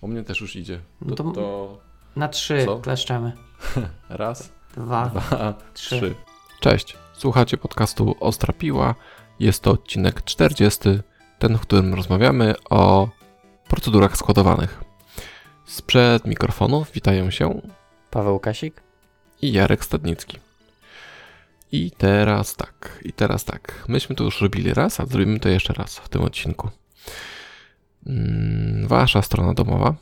U mnie też już idzie. No To, to- to Na trzy Co? kleszczemy. raz, Dwa, dwa, trzy. trzy. Cześć, słuchacie podcastu Ostra Piła. Jest to odcinek 40, ten, w którym rozmawiamy o procedurach składowanych. Sprzed mikrofonów witają się Paweł Kasik. i Jarek Stadnicki. I teraz tak, i teraz tak. Myśmy to już robili raz, a zrobimy to jeszcze raz w tym odcinku. Mm, Wasza strona domowa,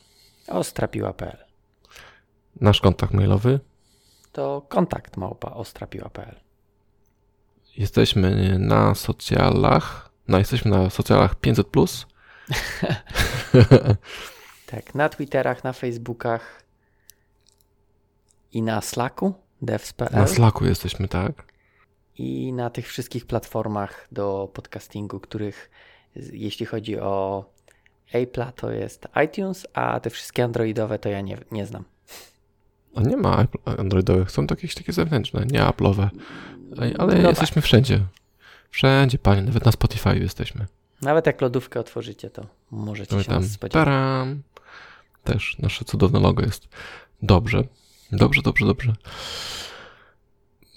Ostrapiła.pl nasz kontakt mailowy. To kontakt małpa ostrapiła.pl Jesteśmy na socjalach. No, jesteśmy na socjalach 500. Tak, na Twitterach, na Facebookach i na Slacku devs.pl Na Slacku jesteśmy, tak? i na tych wszystkich platformach do podcastingu, których jeśli chodzi o Apple'a to jest iTunes, a te wszystkie androidowe to ja nie, nie znam. A nie ma androidowych, są to jakieś takie zewnętrzne, nie Apple'owe. Ale No jesteśmy wszędzie. Wszędzie, panie, nawet na Spotify jesteśmy. Nawet jak lodówkę otworzycie, to możecie No się tam, nas spodziewać. taram. Też nasze cudowne logo jest. Dobrze, dobrze, dobrze, dobrze.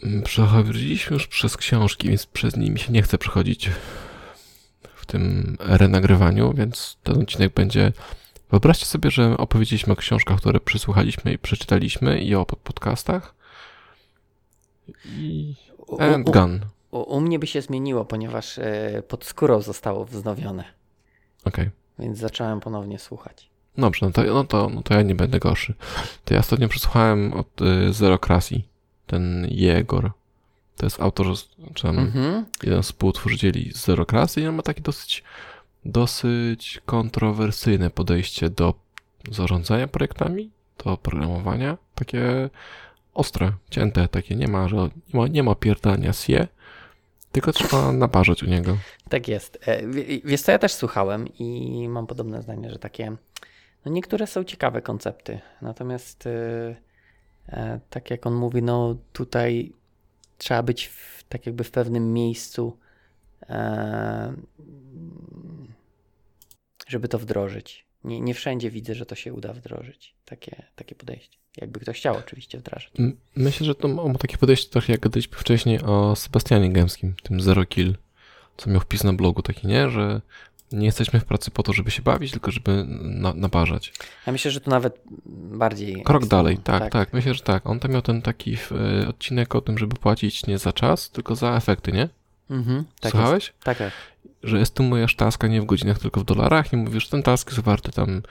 Mm, Przechodziliśmy już przez książki, więc przez nimi się nie chce przechodzić w tym renagrywaniu, więc ten odcinek będzie. Wyobraźcie sobie, że opowiedzieliśmy o książkach, które przysłuchaliśmy i przeczytaliśmy i o pod- podcastach. I. And u, gun. u, u mnie by się zmieniło, ponieważ e, pod skórą zostało wznowione, Okej. więc zacząłem ponownie słuchać. Dobrze, no to, no, to, no to ja nie będę gorszy. To ja ostatnio przesłuchałem od y, Zerokracji, ten Jegor. To jest autor, czy Mhm. jeden z współtworzycieli Zerokracji i on ma takie dosyć, dosyć kontrowersyjne podejście do zarządzania projektami, do programowania. Takie ostre, cięte, takie nie ma, że nie ma, nie ma pierdania sie, tylko trzeba naparzać u niego. Tak jest. E, wie- Wiesz co, ja też słuchałem i mam podobne zdanie, że takie, no niektóre są ciekawe koncepty, natomiast e, e, tak jak on mówi, no tutaj trzeba być w, tak jakby w pewnym miejscu, e, żeby to wdrożyć. Nie, nie wszędzie widzę, że to się uda wdrożyć. Takie, takie podejście. Jakby ktoś chciał oczywiście wdrażać. Myślę, że to ma takie podejście trochę jak gadaliśmy wcześniej o Sebastianie Gęskim, tym Zero Kill, co miał wpis na blogu taki, nie? Że nie jesteśmy w pracy po to, żeby się bawić, tylko żeby na, naparzać. Ja myślę, że tu nawet bardziej. Krok ekstrem, dalej, tak, tak, Myślę, że tak. On tam miał ten taki e, odcinek o tym, żeby płacić nie za czas, tylko za efekty, nie? Mhm, tak Słuchałeś? Jest. Tak, tak. Że estymujesz taska nie w godzinach, tylko w dolarach i mówisz, ten task jest warty tam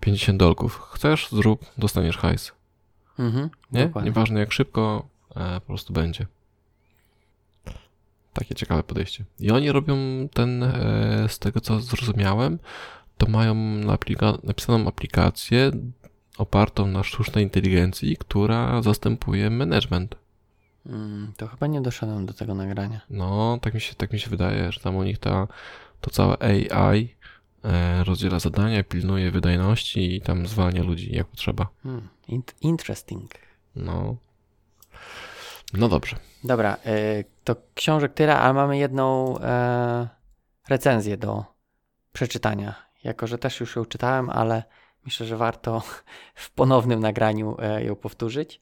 50 dolków. Chcesz, zrób, dostaniesz hajs. Mhm, Nie? dokładnie. Nieważne jak szybko, e, po prostu będzie. Takie ciekawe podejście. I oni robią ten, e, z tego co zrozumiałem, to mają aplika- napisaną aplikację opartą na sztucznej inteligencji, która zastępuje management. Mm, to chyba nie doszedłem do tego nagrania. No, tak mi się, tak mi się wydaje, że tam u nich ta, to całe AI e, rozdziela zadania, pilnuje wydajności i tam zwalnia ludzi jak potrzeba. Int- interesting. No. No dobrze. Dobra, y, to książek tyle, ale mamy jedną e, recenzję do przeczytania. Jako, że też już ją czytałem, ale myślę, że warto w ponownym nagraniu e, ją powtórzyć.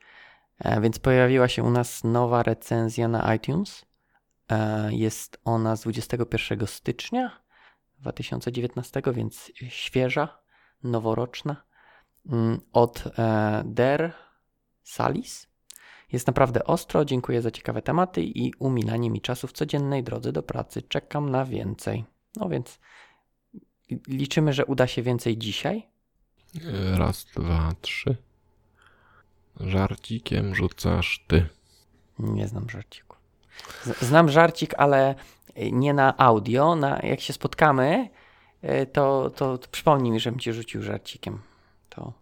E, więc pojawiła się u nas nowa recenzja na iTunes. Jest ona z 21 stycznia 2019, więc świeża, noworoczna. Mm, Od Der Salis. Jest naprawdę ostro, dziękuję za ciekawe tematy i umilanie mi czasu w codziennej drodze do pracy. Czekam na więcej. No więc liczymy, że uda się więcej dzisiaj. E, Raz, dwa, trzy. Żarcikiem rzucasz ty. Nie znam żarciku. Znam żarcik, ale nie na audio. Na, jak się spotkamy, to, to, to przypomnij mi, żebym cię rzucił żarcikiem. To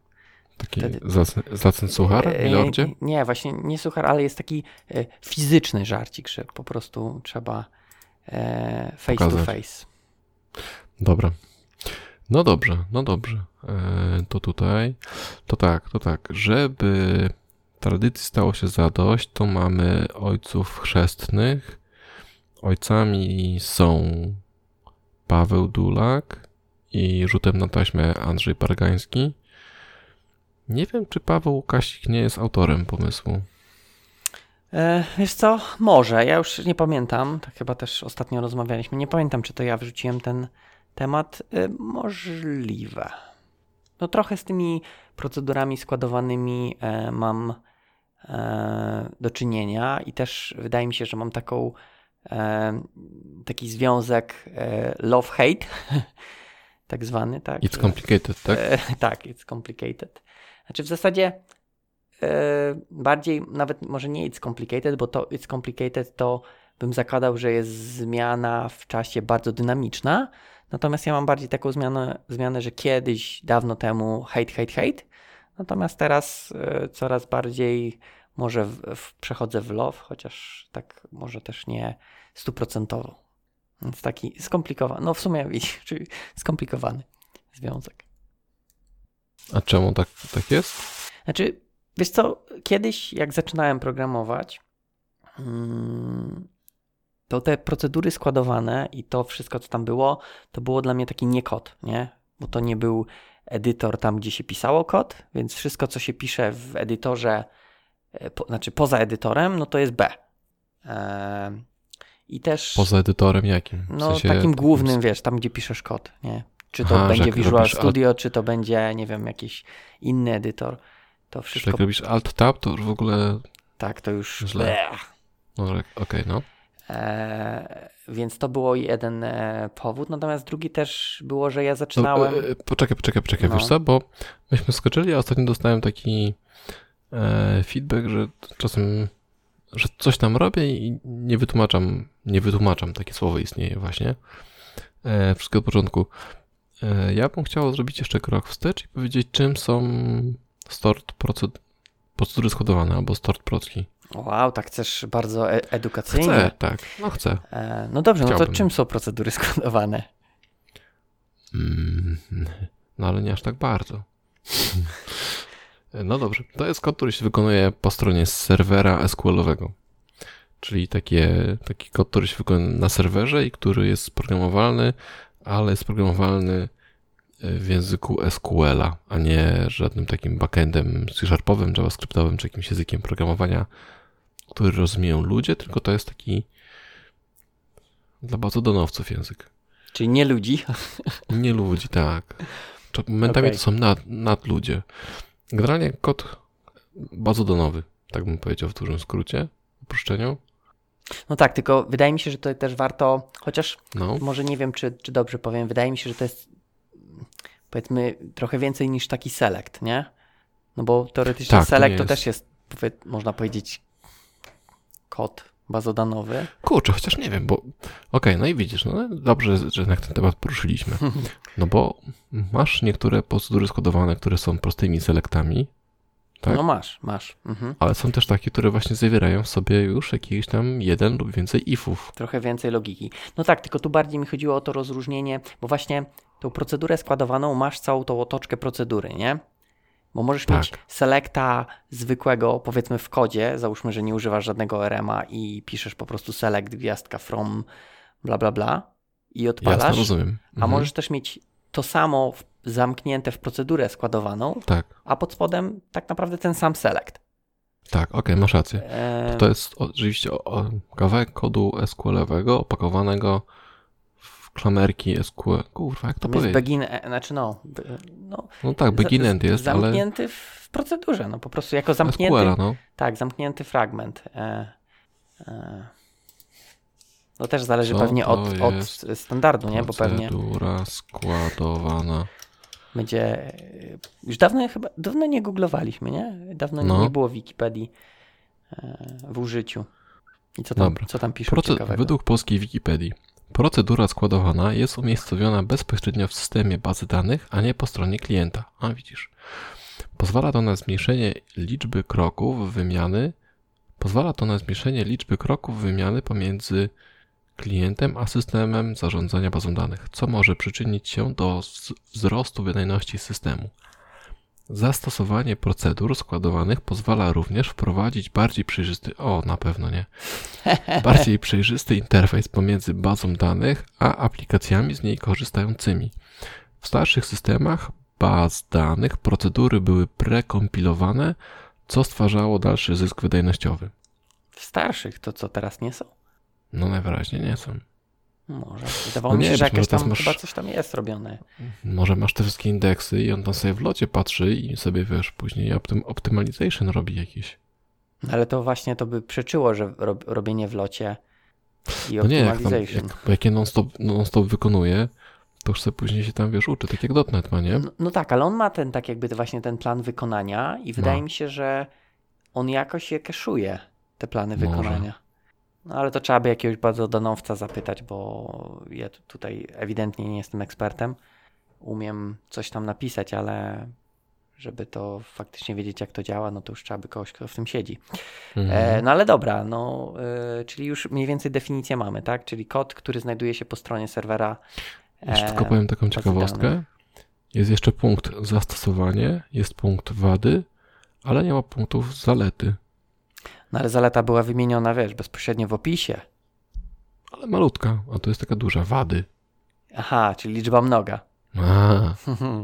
Taki Wtedy- zacny, zacny suchar, E, milordzie? Nie, właśnie nie suchar, ale jest taki e, fizyczny żarcik, że po prostu trzeba e, face Pokazać. to face. Dobra. No dobrze, no dobrze. To tutaj, to tak, to tak. Żeby tradycji stało się zadość, to mamy ojców chrzestnych. Ojcami są Paweł Dulak i rzutem na taśmę Andrzej Pargański. Nie wiem, czy Paweł Łukasik nie jest autorem pomysłu. E, wiesz co? Może. Ja już nie pamiętam. Tak chyba też ostatnio rozmawialiśmy. Nie pamiętam, czy to ja wrzuciłem ten temat. E, możliwe. No trochę z tymi procedurami składowanymi e, mam e, do czynienia i też wydaje mi się, że mam taką taki związek love-hate, tak zwany, tak? It's complicated, tak? Tak, it's complicated. Znaczy w zasadzie e, bardziej, nawet może nie it's complicated, bo to it's complicated to bym zakładał, że jest zmiana w czasie bardzo dynamiczna, natomiast ja mam bardziej taką zmianę, zmianę że kiedyś, dawno temu hate, hate, hate, natomiast teraz e, coraz bardziej może w, w, przechodzę w love, chociaż tak może też nie stuprocentowo. Więc taki skomplikowany, no w sumie czyli skomplikowany związek. A czemu tak, tak jest? Znaczy, wiesz co, kiedyś jak zaczynałem programować, mm, to te procedury składowane i to wszystko, co tam było, to było dla mnie taki nie kod, nie? Bo to nie był edytor tam, gdzie się pisało kod, więc wszystko, co się pisze w edytorze, e, po, znaczy poza edytorem, no to jest B. Eee, I też. Poza edytorem jakim? W No, sensie takim głównym, wiesz, tam, gdzie piszesz kod, nie? Czy to będzie Visual robisz alt- Studio, czy to będzie, nie wiem, jakiś inny edytor. To Czy wszystko jak robisz Alt-Tab, to już w ogóle... tak, to już. Źle. No, okej, no. E, więc to było jeden e, powód. Natomiast drugi też było, że ja no zaczynałem. e, e, poczekaj, poczekaj, poczekaj, No. wiesz co, bo myśmy skoczyli, a ostatnio dostałem taki e, feedback, że czasem, że coś tam robię i nie wytłumaczam, nie wytłumaczam, takie słowo istnieje właśnie. E, wszystko od początku. E, ja bym chciał zrobić jeszcze krok wstecz i powiedzieć, czym są proced- procedury skodowane albo start procki. Wow, tak chcesz bardzo e- edukacyjnie. Chcę, tak, no chcę. E, no dobrze, no to Chciałbym. czym są procedury składowane? Mm, No ale nie aż tak bardzo. No dobrze, to jest kod, który się wykonuje po stronie serwera SQL-owego. Czyli takie, taki kod, który się wykonuje na serwerze i który jest programowalny, ale jest programowalny w języku SQL-a, a nie żadnym takim backendem C-sharpowym, javascriptowym czy jakimś językiem programowania, który rozumieją ludzie, tylko to jest taki dla bazodonowców język. Czyli nie ludzi. Nie ludzi, tak. Momentami Okej. to są nad, nadludzie. Generalnie kod bazodonowy, tak bym powiedział w dużym skrócie, uproszczeniu. No tak, tylko wydaje mi się, że to też warto, chociaż No, może nie wiem, czy, czy dobrze powiem, wydaje mi się, że to jest powiedzmy trochę więcej niż taki select, nie? No bo teoretycznie Tak, to select to jest- też jest, można powiedzieć, kod bazodanowy. kurczę, chociaż nie wiem, bo okej, no i widzisz, no dobrze, że jednak ten temat poruszyliśmy. No bo masz niektóre procedury skodowane, które są prostymi selektami, tak? No masz, masz. Mhm. ale są też takie, które właśnie zawierają w sobie już jakiś tam jeden lub więcej ifów. Trochę więcej logiki. No tak, tylko tu bardziej mi chodziło o to rozróżnienie, bo właśnie tą procedurę składowaną masz całą tą otoczkę procedury, nie? Bo możesz Tak. mieć selecta zwykłego, powiedzmy w kodzie, załóżmy, że nie używasz żadnego RMA i piszesz po prostu select gwiazdka from bla bla bla i Jasne, odpalasz, rozumiem. a Mhm. możesz też mieć to samo w, zamknięte w procedurę składowaną, Tak, a pod spodem tak naprawdę ten sam select. tak, okej, masz rację. Eee, To jest oczywiście kawałek kodu SQL-owego opakowanego w klamerki SQL. Kurwa, jak to jest powiedzieć? begin, e, znaczy no, no No tak, begin end jest, ale zamknięty w procedurze, no po prostu jako zamknięty, SQL-a, no. tak, zamknięty fragment. E, e. No też zależy Co pewnie to od, od standardu, nie? Bo pewnie Procedura składowana. Będzie. e, Już dawno chyba dawno nie googlowaliśmy, nie? Dawno No. nie było Wikipedii e, w użyciu. I co tam, Dobra. co tam piszą Proce- według polskiej Wikipedii procedura składowana jest umiejscowiona bezpośrednio w systemie bazy danych, a nie po stronie klienta. A widzisz. Pozwala to na zmniejszenie liczby kroków wymiany Pozwala to na zmniejszenie liczby kroków wymiany pomiędzy klientem a systemem zarządzania bazą danych, co może przyczynić się do wzrostu wydajności systemu. Zastosowanie procedur składowanych pozwala również wprowadzić bardziej przejrzysty, o na pewno nie, bardziej przejrzysty interfejs pomiędzy bazą danych a aplikacjami z niej korzystającymi. W starszych systemach baz danych procedury były prekompilowane, co stwarzało dalszy zysk wydajnościowy. W starszych to co teraz nie są? No najwyraźniej nie są. Może. Wydawało No mi nie, się, że być może jakieś tam masz- chyba coś tam jest robione. Może masz te wszystkie indeksy i on tam sobie w locie patrzy i sobie, wiesz, później optym, optimization robi jakiś. No Ale to właśnie to by przeczyło, że rob, robienie w locie i No nie, jak, tam, jak, jak je non-stop, non-stop wykonuje, to już sobie później się tam, wiesz, uczy, tak jak dotnet ma, nie? No, no tak, ale on ma ten tak jakby właśnie ten plan wykonania i wydaje Ma. mi się, że on jakoś je keszuje, te plany Może. wykonania. No ale to trzeba by jakiegoś bardzo danowca zapytać, bo ja tu- tutaj ewidentnie nie jestem ekspertem. Umiem coś tam napisać, ale żeby to faktycznie wiedzieć, jak to działa, no to już trzeba by kogoś, kto w tym siedzi. Mhm. E, no ale dobra, no, e, czyli już mniej więcej definicję mamy, tak? Czyli kod, który znajduje się po stronie serwera. Jeszcze e, tylko powiem taką ciekawostkę. Jest jeszcze punkt zastosowanie, jest punkt wady, ale nie ma punktów zalety. No ale zaleta była wymieniona, wiesz, bezpośrednio w opisie. Ale malutka, a to jest taka duża wady. Aha, czyli liczba mnoga. A,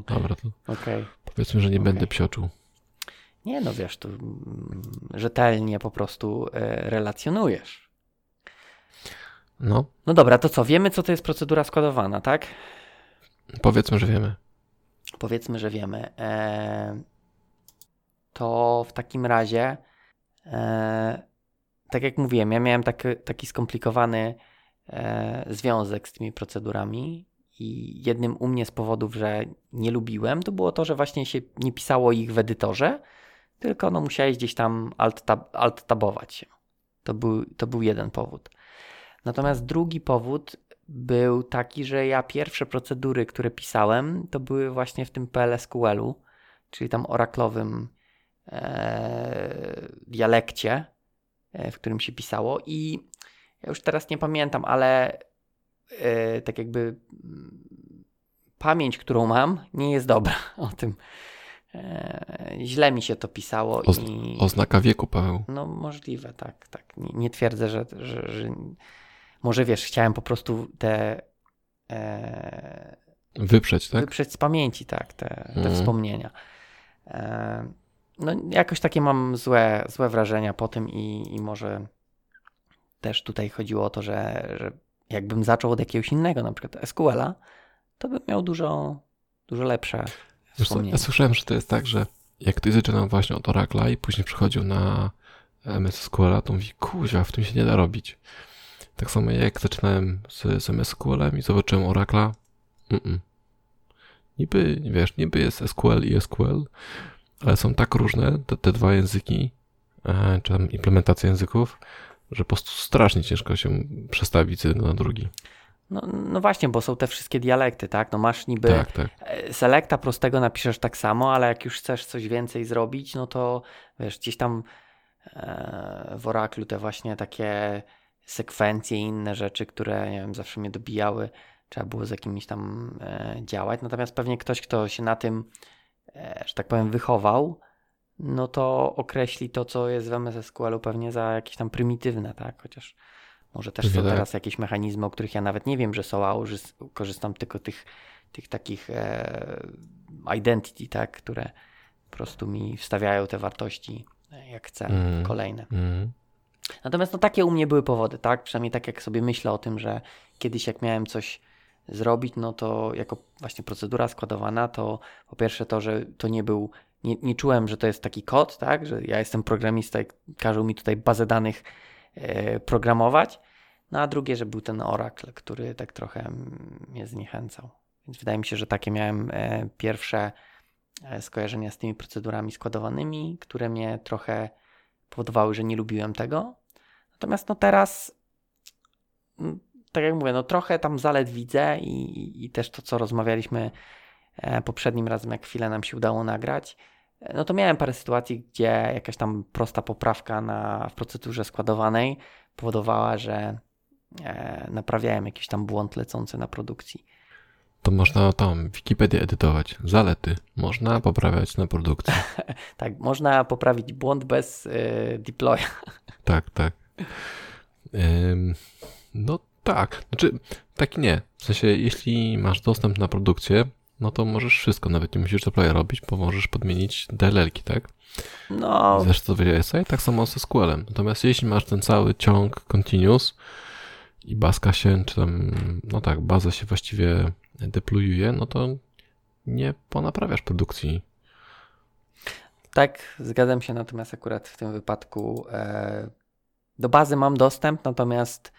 dobra, to Okej. powiedzmy, że nie Okej. będę psioczył. Nie no, wiesz, tu mm, rzetelnie po prostu e, relacjonujesz. No, No dobra, to co? Wiemy, co to jest procedura składowana, tak? powiedzmy, że wiemy. Powiedzmy, że wiemy. E, to w takim razie, e, tak jak mówiłem, ja miałem taki, taki skomplikowany e, związek z tymi procedurami i jednym u mnie z powodów, że nie lubiłem, to było to, że właśnie się nie pisało ich w edytorze, tylko no musiałeś gdzieś tam alt-tab, alt-tabować się. To był, to był jeden powód. Natomiast drugi powód był taki, że ja pierwsze procedury, które pisałem, to były właśnie w tym PLSQL-u, czyli tam oraklowym dialekcie, e, w którym się pisało. I ja już teraz nie pamiętam, ale e, tak jakby mm, pamięć, którą mam, nie jest dobra o tym. E, źle mi się to pisało i. Oznaka wieku, Paweł. No możliwe, tak, tak. Nie, nie twierdzę, że, że, że może wiesz, chciałem po prostu te e, Wyprzeć, tak? wyprzeć z pamięci, tak, te, te Mhm. wspomnienia. E, no jakoś takie mam złe, złe wrażenia po tym i, i może też tutaj chodziło o to, że, że jakbym zaczął od jakiegoś innego, na przykład SQL-a, to bym miał dużo, dużo lepsze wspomnienia. ja słyszałem, że to jest tak, że jak ktoś zaczynał właśnie od Oracle'a i później przechodził na MS SQL-a, to mówi, kuźwa, w tym się nie da robić. Tak samo jak zaczynałem z, z MS SQL-em i zobaczyłem Oracle'a, mm-mm. niby, wiesz, niby jest SQL i SQL, ale są tak różne te, te dwa języki, e, czy tam implementacja języków, że po prostu strasznie ciężko się przestawić z jednego na drugi. No, no właśnie, bo są te wszystkie dialekty, tak? No masz niby Tak, tak. E, Selecta prostego napiszesz tak samo, ale jak już chcesz coś więcej zrobić, no to wiesz, gdzieś tam e, w Oraclu te właśnie takie sekwencje i inne rzeczy, które nie wiem, zawsze mnie dobijały, trzeba było z jakimiś tam działać. Natomiast pewnie ktoś, kto się na tym, że tak powiem, wychował, no to określi to, co jest w MS SQL-u pewnie za jakieś tam prymitywne, tak? Chociaż może też są teraz jakieś mechanizmy, o których ja nawet nie wiem, że są, a korzystam tylko tych, tych takich e, identity, tak? Które po prostu mi wstawiają te wartości, e, jak chcę, Mm. kolejne. Mm. Natomiast no takie u mnie były powody, tak? Przynajmniej tak jak sobie myślę o tym, że kiedyś jak miałem coś zrobić, no to jako właśnie procedura składowana, to po pierwsze to, że to nie był, nie, nie czułem, że to jest taki kod, tak? Że ja jestem programista i każą mi tutaj bazę danych e, programować. No a drugie, że był ten Oracle, który tak trochę mnie zniechęcał. Więc wydaje mi się, że takie miałem e, pierwsze e, skojarzenia z tymi procedurami składowanymi, które mnie trochę powodowały, że nie lubiłem tego. Natomiast no teraz, tak jak mówię, no trochę tam zalet widzę i, i, i też to, co rozmawialiśmy e, poprzednim razem, jak chwilę nam się udało nagrać, e, no to miałem parę sytuacji, gdzie jakaś tam prosta poprawka na, w procedurze składowanej powodowała, że e, naprawiałem jakiś tam błąd lecący na produkcji. To można tam Wikipedię edytować. Zalety. Można poprawiać na produkcji. Tak, można poprawić błąd bez e, deploya. Tak, tak. Ym, no tak. Znaczy, tak nie. W sensie, jeśli masz dostęp na produkcję, no to możesz wszystko, nawet nie musisz deploya robić, bo możesz podmienić DLL-ki, tak? No, Zresztą to SI, tak samo z SQL-em. Natomiast jeśli masz ten cały ciąg continuous i baska się, czy tam, no tak, baza się właściwie deployuje, no to nie ponaprawiasz produkcji. tak, zgadzam się, natomiast akurat w tym wypadku e, do bazy mam dostęp, natomiast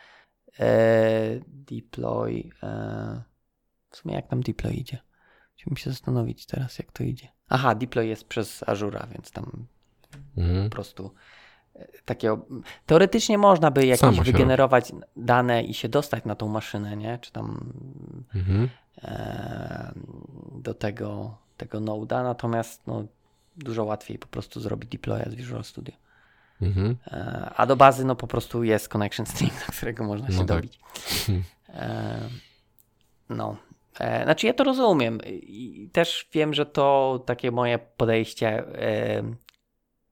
deploy, e, w sumie jak tam deploy idzie? Musimy się zastanowić teraz, jak to idzie. Aha, deploy jest przez Azura, więc tam Mhm. po prostu e, takiego. Teoretycznie można by jakieś wygenerować dane i się dostać na tą maszynę, nie? Czy tam Mhm. e, do tego, tego node'a, natomiast no, dużo łatwiej po prostu zrobić deploya z Visual Studio. Mhm. E, a do bazy no po prostu jest connection string, do którego można się No tak. dobić. E, no. E, znaczy ja to rozumiem i też wiem, że to takie moje podejście,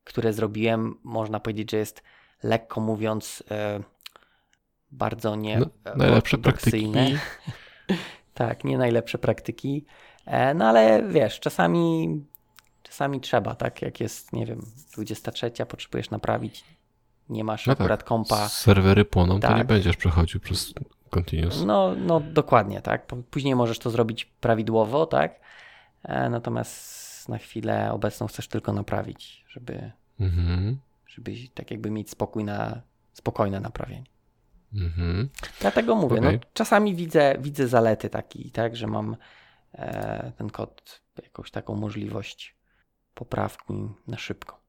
które zrobiłem, można powiedzieć, że jest lekko mówiąc bardzo nie No, najlepsze praktyki. Tak, nie najlepsze praktyki. No ale wiesz, czasami, czasami trzeba, tak? Jak jest, nie wiem, 23, potrzebujesz naprawić, nie masz No tak. akurat kompa. Serwery płoną, to Tak. nie będziesz przechodził przez continuous. No, no dokładnie, tak. Później możesz to zrobić prawidłowo, tak? E, natomiast na chwilę obecną chcesz tylko naprawić, żeby, Mhm. żeby tak jakby mieć spokój na, spokojne naprawienie. Mhm. Dlatego mówię, Okej. no, czasami widzę, widzę zalety taki, tak, że mam e, ten kod, jakąś taką możliwość poprawki na szybko.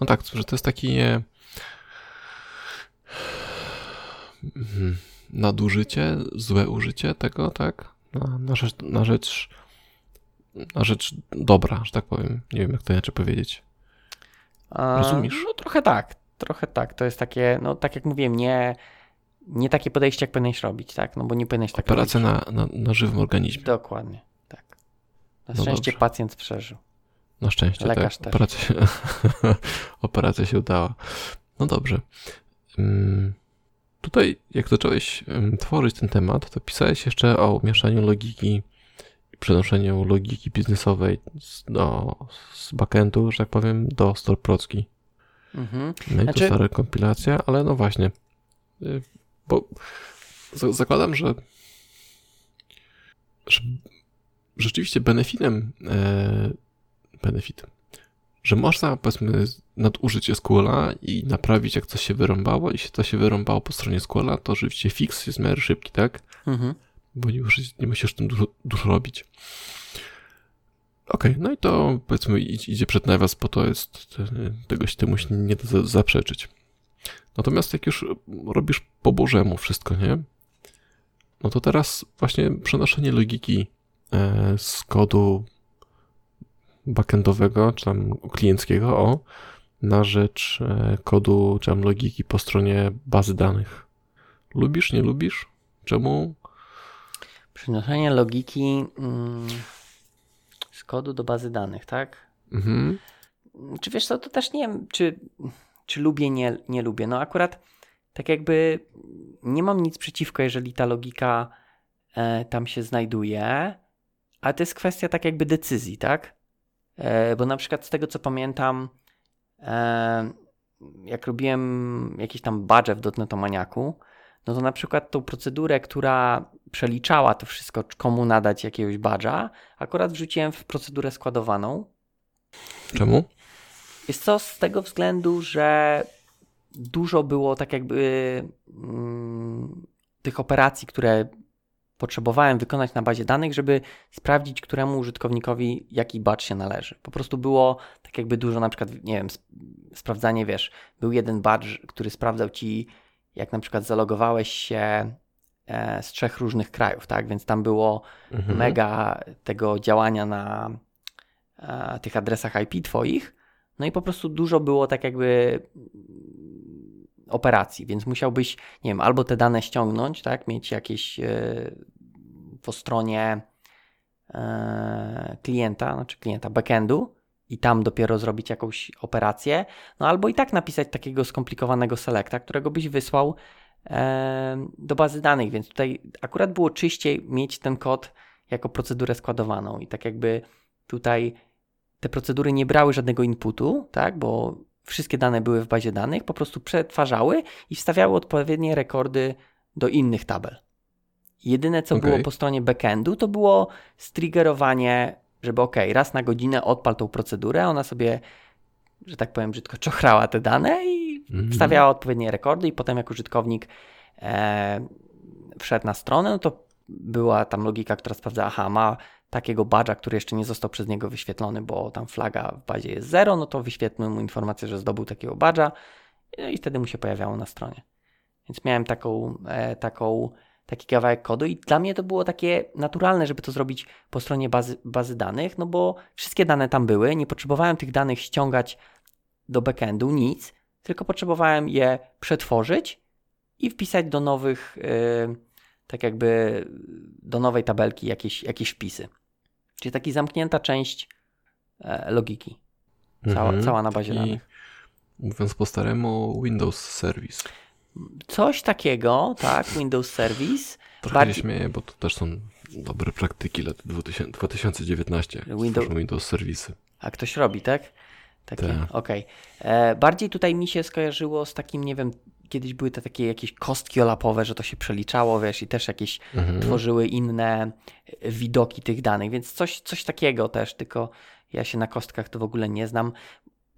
No tak, że to jest taki mhm, nadużycie, złe użycie tego, tak? Na, na, rzecz, na rzecz na rzecz dobra, że tak powiem. Nie wiem, jak to inaczej powiedzieć. A, Rozumiesz? No trochę tak, trochę tak. To jest takie, no tak jak mówiłem, nie, nie takie podejście, jak powinieneś robić, tak? No bo nie powinieneś tak Operacja robić. na, na, na żywym organizmie. Dokładnie, tak. Na No szczęście dobrze. pacjent przeżył. Na szczęście, Lekarz tak. Operacja się, operacja się udała. No dobrze. Ym, Tutaj, jak zacząłeś tworzyć ten temat, to pisałeś jeszcze o mieszaniu logiki i przenoszeniu logiki biznesowej z, do, z backendu, że tak powiem, do storprocki. Mhm. No i Znaczy- to stara kompilacja, ale no właśnie. Y, Bo za- zakładam, że, że rzeczywiście benefitem, e, benefit, że można powiedzmy nadużyć SQL-a i naprawić jak coś się wyrąbało i się to się wyrąbało po stronie SQL-a, to rzeczywiście fix jest w miarę szybki, tak? Mhm. bo nie musisz, nie musisz tym dużo, dużo robić. Okej, no i to powiedzmy idzie przed nawias, bo to jest, tego się temu się nie da za- zaprzeczyć. Natomiast jak już robisz po bożemu wszystko, nie? No to teraz właśnie przenoszenie logiki e, z kodu backendowego, czy tam klienckiego, o, na rzecz e, kodu, czy tam logiki po stronie bazy danych. Lubisz, nie lubisz? Czemu? Przenoszenie logiki mm, z kodu do bazy danych, tak? Mhm. Czy wiesz co, to też nie wiem, czy, czy lubię, nie, nie lubię. No akurat tak jakby nie mam nic przeciwko, jeżeli ta logika e, tam się znajduje, ale to jest kwestia tak jakby decyzji, tak? E, bo na przykład z tego co pamiętam, e, jak robiłem jakieś tam badże w Dotnetomaniaku, no to na przykład tą procedurę, która przeliczała to wszystko, komu nadać jakiegoś badża, akurat wrzuciłem w procedurę składowaną, Czemu? jest co z tego względu, że dużo było tak jakby mm, tych operacji, które potrzebowałem wykonać na bazie danych, żeby sprawdzić, któremu użytkownikowi jaki batch się należy. Po prostu było tak jakby dużo, na przykład, nie wiem, sp- sprawdzanie, wiesz, był jeden badge, który sprawdzał ci, jak na przykład zalogowałeś się e, z trzech różnych krajów, tak? Więc tam było Mhm. mega tego działania na e, tych adresach IP twoich. No i po prostu dużo było tak jakby operacji, więc musiałbyś, nie wiem, albo te dane ściągnąć, tak, mieć jakieś e, po stronie e, klienta, znaczy klienta backendu i tam dopiero zrobić jakąś operację, no albo i tak napisać takiego skomplikowanego selecta, którego byś wysłał e, do bazy danych, więc tutaj akurat było czyściej mieć ten kod jako procedurę składowaną. I tak jakby tutaj te procedury nie brały żadnego inputu, tak, bo wszystkie dane były w bazie danych, po prostu przetwarzały i wstawiały odpowiednie rekordy do innych tabel. Jedyne, co Okej. było po stronie backendu, to było striggerowanie, żeby ok, raz na godzinę odpal tą procedurę, ona sobie, że tak powiem brzydko, czochrała te dane i Mhm. wstawiała odpowiednie rekordy i potem jak użytkownik e, wszedł na stronę, no to była tam logika, która sprawdza, aha, ma takiego badża, który jeszcze nie został przez niego wyświetlony, bo tam flaga w bazie jest 0, no to wyświetlmy mu informację, że zdobył takiego badża no i wtedy mu się pojawiało na stronie. Więc miałem taką, e, taką, taki kawałek kodu i dla mnie to było takie naturalne, żeby to zrobić po stronie bazy, bazy danych, no bo wszystkie dane tam były, nie potrzebowałem tych danych ściągać do backendu, nic, tylko potrzebowałem je przetworzyć i wpisać do nowych, yy, tak jakby do nowej tabelki jakieś, jakieś wpisy. Czyli taka zamknięta część e, logiki. Cała, Mhm. cała na bazie danych. mówiąc po staremu, Windows Service. Coś takiego, tak, Windows Service. Trochę Bardziej- śmieję, bo to też są dobre praktyki lat 2000, 2019. Windows- Windows, Serwisy. A ktoś robi, tak? Takie, Tak. okej. E, Bardziej tutaj mi się skojarzyło z takim, nie wiem, kiedyś były te takie jakieś kostki olapowe, że to się przeliczało, wiesz, i też jakieś Mhm. tworzyły inne e, widoki tych danych, więc coś, coś takiego też, tylko ja się na kostkach to w ogóle nie znam.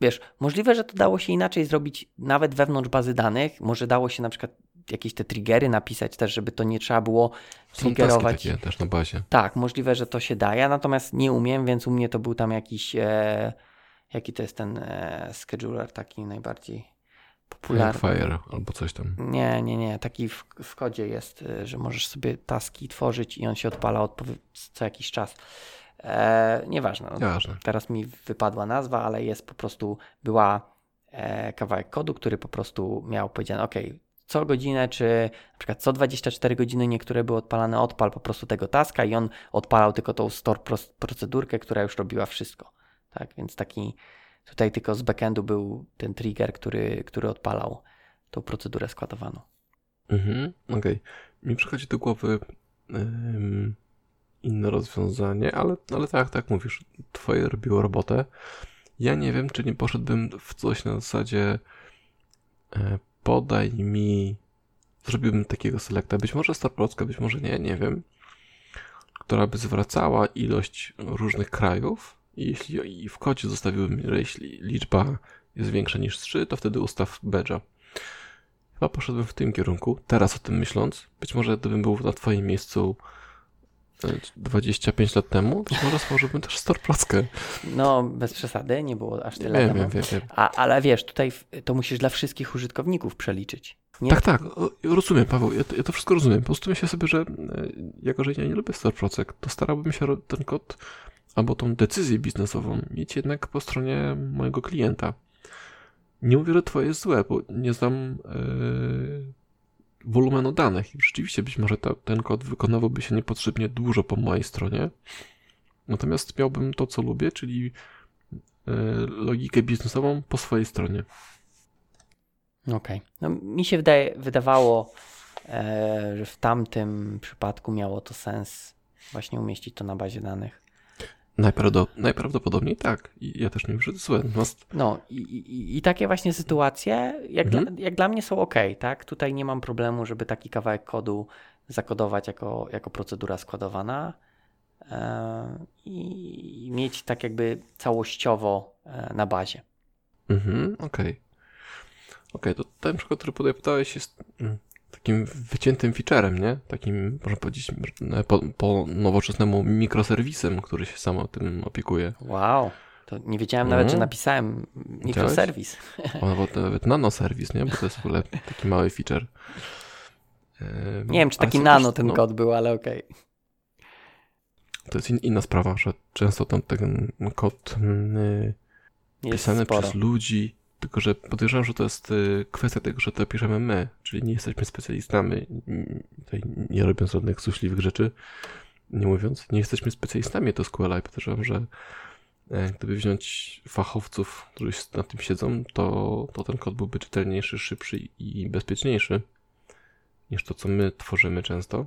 Wiesz, możliwe, że to dało się inaczej zrobić nawet wewnątrz bazy danych, może dało się na przykład jakieś te triggery napisać też, żeby to nie trzeba było Są triggerować. takie też na bazie. Tak, możliwe, że to się daje, natomiast nie umiem, więc u mnie to był tam jakiś, e, jaki to jest ten e, scheduler taki najbardziej popularny. Fire albo coś tam. Nie, nie, nie, taki w, w kodzie jest, e, że możesz sobie taski tworzyć i on się odpala odpowie- co jakiś czas. E, nieważne, no, Nieważne. teraz mi wypadła nazwa, ale jest po prostu, była e, kawałek kodu, który po prostu miał powiedziane, ok, co godzinę, czy na przykład co 24 godziny niektóre były odpalane, odpal po prostu tego taska i on odpalał tylko tą store procedurkę, która już robiła wszystko. Tak, więc taki tutaj tylko z backendu był ten trigger, który, który odpalał tą procedurę składowaną. Mhm, okej. Mi przychodzi do głowy ym, inne rozwiązanie, ale, ale tak, tak mówisz, twoje robiło robotę. Ja nie wiem, czy nie poszedłbym w coś na zasadzie e, podaj mi, zrobiłbym takiego selecta, być może Starpolska, być może nie, nie wiem, która by zwracała ilość różnych krajów jeśli i w kodzie zostawiłbym, że jeśli liczba jest większa niż 3, to wtedy ustaw badge'a. Chyba poszedłem w tym kierunku, teraz o tym myśląc. Być może gdybym był na twoim miejscu e, 25 lat temu, to może stworzyłbym też Storplackę. No, bez przesady, nie było aż tyle Wiem, wiem, wiem, wiem. A, ale wiesz, tutaj to musisz dla wszystkich użytkowników przeliczyć. Nie? Tak, tak, rozumiem, Paweł, ja to, ja to wszystko rozumiem. Po prostu myślę sobie, że e, jako, że ja nie lubię Storprocek, to starałbym się ten kod albo tą decyzję biznesową mieć jednak po stronie mojego klienta. Nie mówię, że twoje jest złe, bo nie znam e, wolumenu danych i rzeczywiście być może ta, ten kod wykonywałby się niepotrzebnie dużo po mojej stronie. Natomiast miałbym to, co lubię, czyli e, logikę biznesową po swojej stronie. Okej. No, mi się wydaje, wydawało, e, że w tamtym przypadku miało to sens właśnie umieścić to na bazie danych. Najprawdo- najprawdopodobniej tak. I ja też nie wiem, złe. Natomiast No i, i, i takie właśnie sytuacje, jak, Mhm. dla, jak dla mnie są ok, tak? Tutaj nie mam problemu, żeby taki kawałek kodu zakodować jako, jako procedura składowana e, i mieć tak jakby całościowo e, na bazie. Mhm, okej. Okej, to ten przykład, który podaj- podałeś jest mm, takim wyciętym featurem, nie? Takim, można powiedzieć, po, po nowoczesnemu mikroserwisem, który się sam o tym opiekuje. Wow, to nie wiedziałem nawet, że Mhm. napisałem mikroserwis. O, nawet, nawet nanoserwis, nie? Bo to jest w ogóle taki mały feature. Nie wiem, czy taki nano też, ten no, kod był, ale okej. To jest in, inna sprawa, że często tam ten kod mm, y, pisane sporo. przez ludzi, tylko że podejrzewam, że to jest y, kwestia tego, że to piszemy my, czyli nie jesteśmy specjalistami, mm, tutaj nie robiąc żadnych złośliwych rzeczy, nie mówiąc, nie jesteśmy specjalistami to SQL i podejrzewam, że e, gdyby wziąć fachowców, którzy na tym siedzą, to, to ten kod byłby czytelniejszy, szybszy i bezpieczniejszy niż to, co my tworzymy często.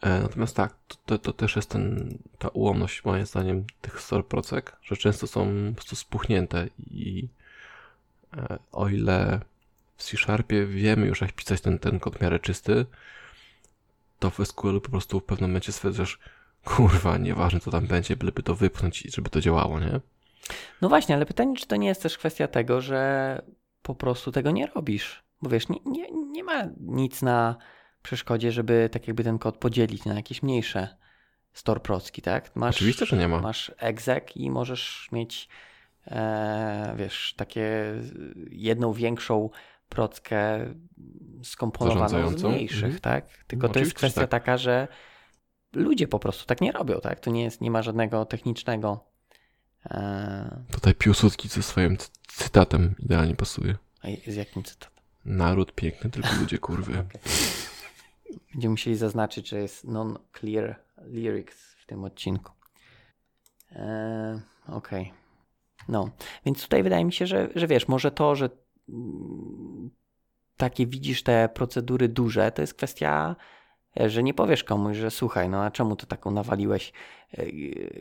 E, natomiast tak, to, to, też jest ten, ta ułomność moim zdaniem tych store procek, że często są po prostu spuchnięte i e, o ile w C-Sharpie wiemy już jak pisać ten, ten kod w miarę czysty, to w SQL po prostu w pewnym momencie stwierdzasz, kurwa, nieważne co tam będzie, byleby to wypchnąć i żeby to działało, nie? No właśnie, ale pytanie, czy to nie jest też kwestia tego, że po prostu tego nie robisz? Bo wiesz, nie, nie, nie ma nic na przeszkodzie, żeby tak jakby ten kod podzielić na jakieś mniejsze store procki, tak? Masz, Oczywiście, że nie ma. Masz exec i możesz mieć, e, wiesz, takie jedną większą prockę skomponowaną z mniejszych, Mhm. tak? Tylko No, to jest kwestia tak. taka, że ludzie po prostu tak nie robią, tak? Tu nie, jest, nie ma żadnego technicznego e, Tutaj Piłsudski ze swoim cy- cytatem idealnie pasuje. a z jakim cytatem? Naród piękny, tylko ludzie kurwy. Będziemy musieli zaznaczyć, że jest non-clear lyrics w tym odcinku. Eee, Okej. No, więc tutaj wydaje mi się, że, że wiesz, może to, że mm, takie widzisz te procedury duże, to jest kwestia, że nie powiesz komuś, że słuchaj, no a czemu to taką nawaliłeś e,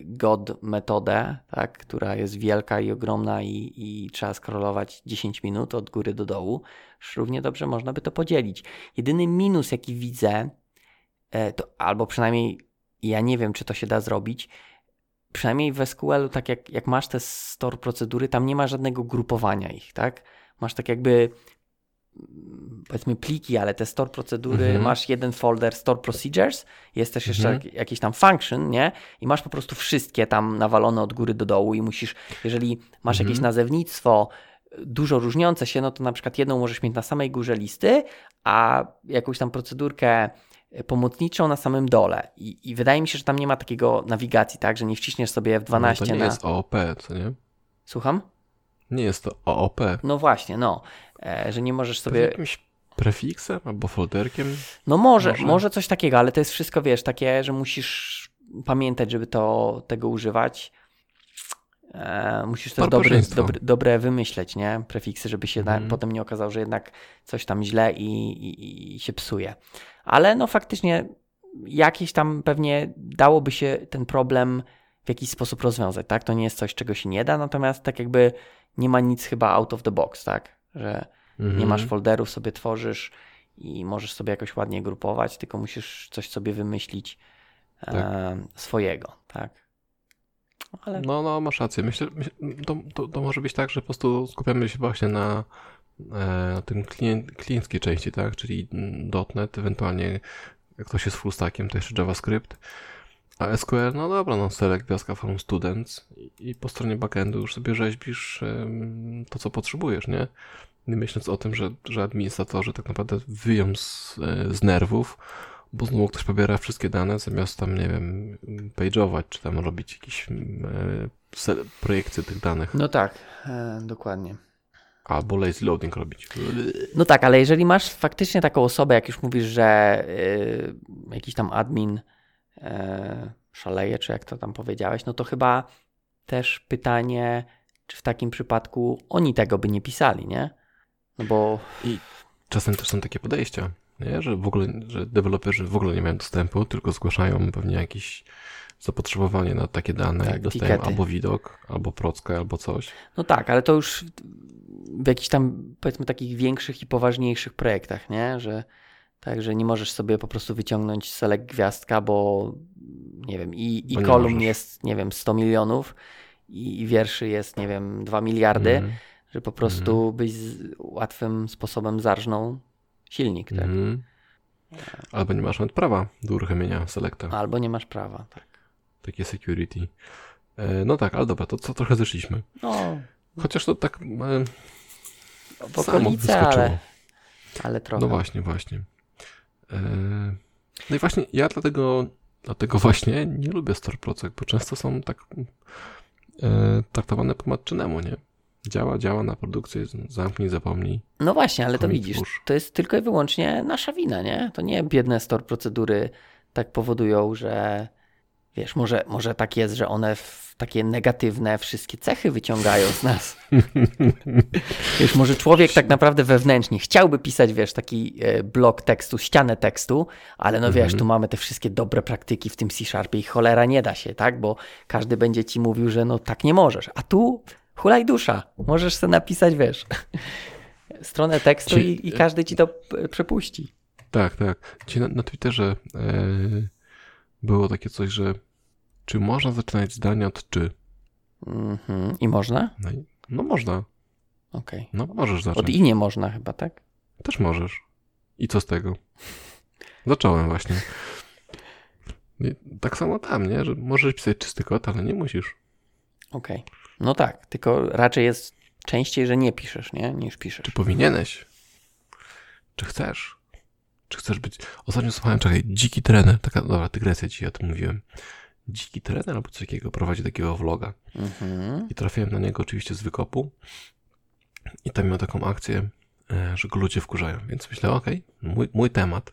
God metodę, tak, która jest wielka i ogromna i, i trzeba scrollować 10 minut od góry do dołu. Równie dobrze można by to podzielić. Jedyny minus, jaki widzę, e, to albo przynajmniej ja nie wiem, czy to się da zrobić. Przynajmniej w SQL-u, tak jak, jak masz te store procedury, tam nie ma żadnego grupowania ich, tak? Masz tak jakby powiedzmy pliki, ale te store procedury, Mhm. masz jeden folder store procedures, jest też jeszcze Mhm. jak- jakiś tam function, nie? I masz po prostu wszystkie tam nawalone od góry do dołu i musisz, jeżeli masz Mhm. jakieś nazewnictwo y, dużo różniące się, no to na przykład jedną możesz mieć na samej górze listy, a jakąś tam procedurkę pomocniczą na samym dole. I, I wydaje mi się, że tam nie ma takiego nawigacji, tak? Że nie wciśniesz sobie F12 No to nie na... jest OOP, co nie? Słucham? Nie jest to OOP. No właśnie, no. E, że nie możesz Sobie... sobie... jakimś prefiksem albo folderkiem. No może, Może. może, coś takiego, ale to jest wszystko, wiesz, takie, że musisz pamiętać, żeby to, tego używać. E, musisz też Barbarzyństwo. dobry, dobre wymyśleć, nie? Prefiksy, żeby się Mhm. na, potem nie okazało, że jednak coś tam źle i, i, i się psuje. Ale no faktycznie jakieś tam pewnie dałoby się ten problem w jakiś sposób rozwiązać, tak? To nie jest coś, czego się nie da, natomiast tak jakby nie ma nic chyba out of the box, tak? Że Mhm. nie masz folderów, sobie tworzysz i możesz sobie jakoś ładnie grupować, tylko musisz coś sobie wymyślić e, swojego, tak? Ale No, no, masz rację. Myślę, myślę to, to, to może być tak, że po prostu skupiamy się właśnie na, e, na tym klient, klienckiej części, tak? Czyli .NET, ewentualnie jak ktoś jest full stackiem, to jeszcze JavaScript. A SQL, no dobra, no select gwiazdka from students i, i po stronie backendu już sobie rzeźbisz em, to, co potrzebujesz, nie? Nie myśląc o tym, że, że administratorzy tak naprawdę wyją z, e, z nerwów, bo znowu ktoś pobiera wszystkie dane, zamiast tam, nie wiem, page'ować, czy tam robić jakieś e, projekcje tych danych, no tak, e, dokładnie. albo lazy loading robić. No tak, ale jeżeli masz faktycznie taką osobę, jak już mówisz, że y, jakiś tam admin y, szaleje, czy jak to tam powiedziałeś, no to chyba też pytanie, czy w takim przypadku oni tego by nie pisali, nie? No bo Czasem też są takie podejścia, nie? że w ogóle, że deweloperzy w ogóle nie mają dostępu, tylko zgłaszają pewnie jakieś zapotrzebowanie na takie dane Tak, i dostają tikety. albo widok, albo prockę, albo coś. No tak, ale to już w jakichś tam, powiedzmy, takich większych i poważniejszych projektach, nie? Że tak, że nie możesz sobie po prostu wyciągnąć select gwiazdka, bo nie wiem, i, i kolumn możesz. jest, nie wiem, 100 milionów i, i wierszy jest, nie wiem, 2 miliardy, Mhm. że po prostu byś z łatwym sposobem zarżnął silnik, tak? Mhm. Albo nie masz nawet prawa do uruchomienia selecta. Albo nie masz prawa, tak. Takie security. E, No tak, ale dobra, to co trochę zeszliśmy. No, Chociaż to tak e, w samo okolice, wyskoczyło. ale, ale trochę. No właśnie, właśnie. E, No i właśnie ja dlatego, dlatego właśnie nie lubię store procek, bo często są tak e, traktowane po matczynemu, nie? Działa, działa na produkcję, zamknij, zapomnij. No właśnie, ale to widzisz, to jest tylko i wyłącznie nasza wina, nie? To nie biedne store procedury tak powodują, że wiesz, może, może tak jest, że one w takie negatywne wszystkie cechy wyciągają z nas. wiesz, może człowiek tak naprawdę wewnętrznie chciałby pisać, wiesz, taki e, blok tekstu, ścianę tekstu, ale no wiesz, Mhm. tu mamy te wszystkie dobre praktyki w tym C-Sharpie i cholera nie da się, tak? Bo każdy będzie ci mówił, że no tak nie możesz. A tu hulaj dusza. Możesz sobie napisać, wiesz, stronę tekstu Ci- i, i każdy ci to p- przepuści. Tak, tak. Dzisiaj na, na Twitterze e, było takie coś, że czy można zaczynać zdania od czy? Mhm. I można? No, no można. Okej. No możesz Od zacząć. i nie można chyba, tak? Też możesz. I co z tego? Zacząłem właśnie. I tak samo tam, nie? Że możesz pisać czysty kod, ale nie musisz. Okej. No tak, tylko raczej jest częściej, że nie piszesz, nie? Niż piszesz. Czy powinieneś? Czy chcesz? Czy chcesz być... Ostatnio słuchałem, czekaj, dziki trener, taka, dobra, dygresja dzisiaj o tym mówiłem. Dziki trener albo coś takiego prowadzi takiego vloga. Mhm. I trafiłem na niego oczywiście z wykopu. I tam miał taką akcję, e, że go ludzie wkurzają. Więc myślę, okej, mój, mój temat.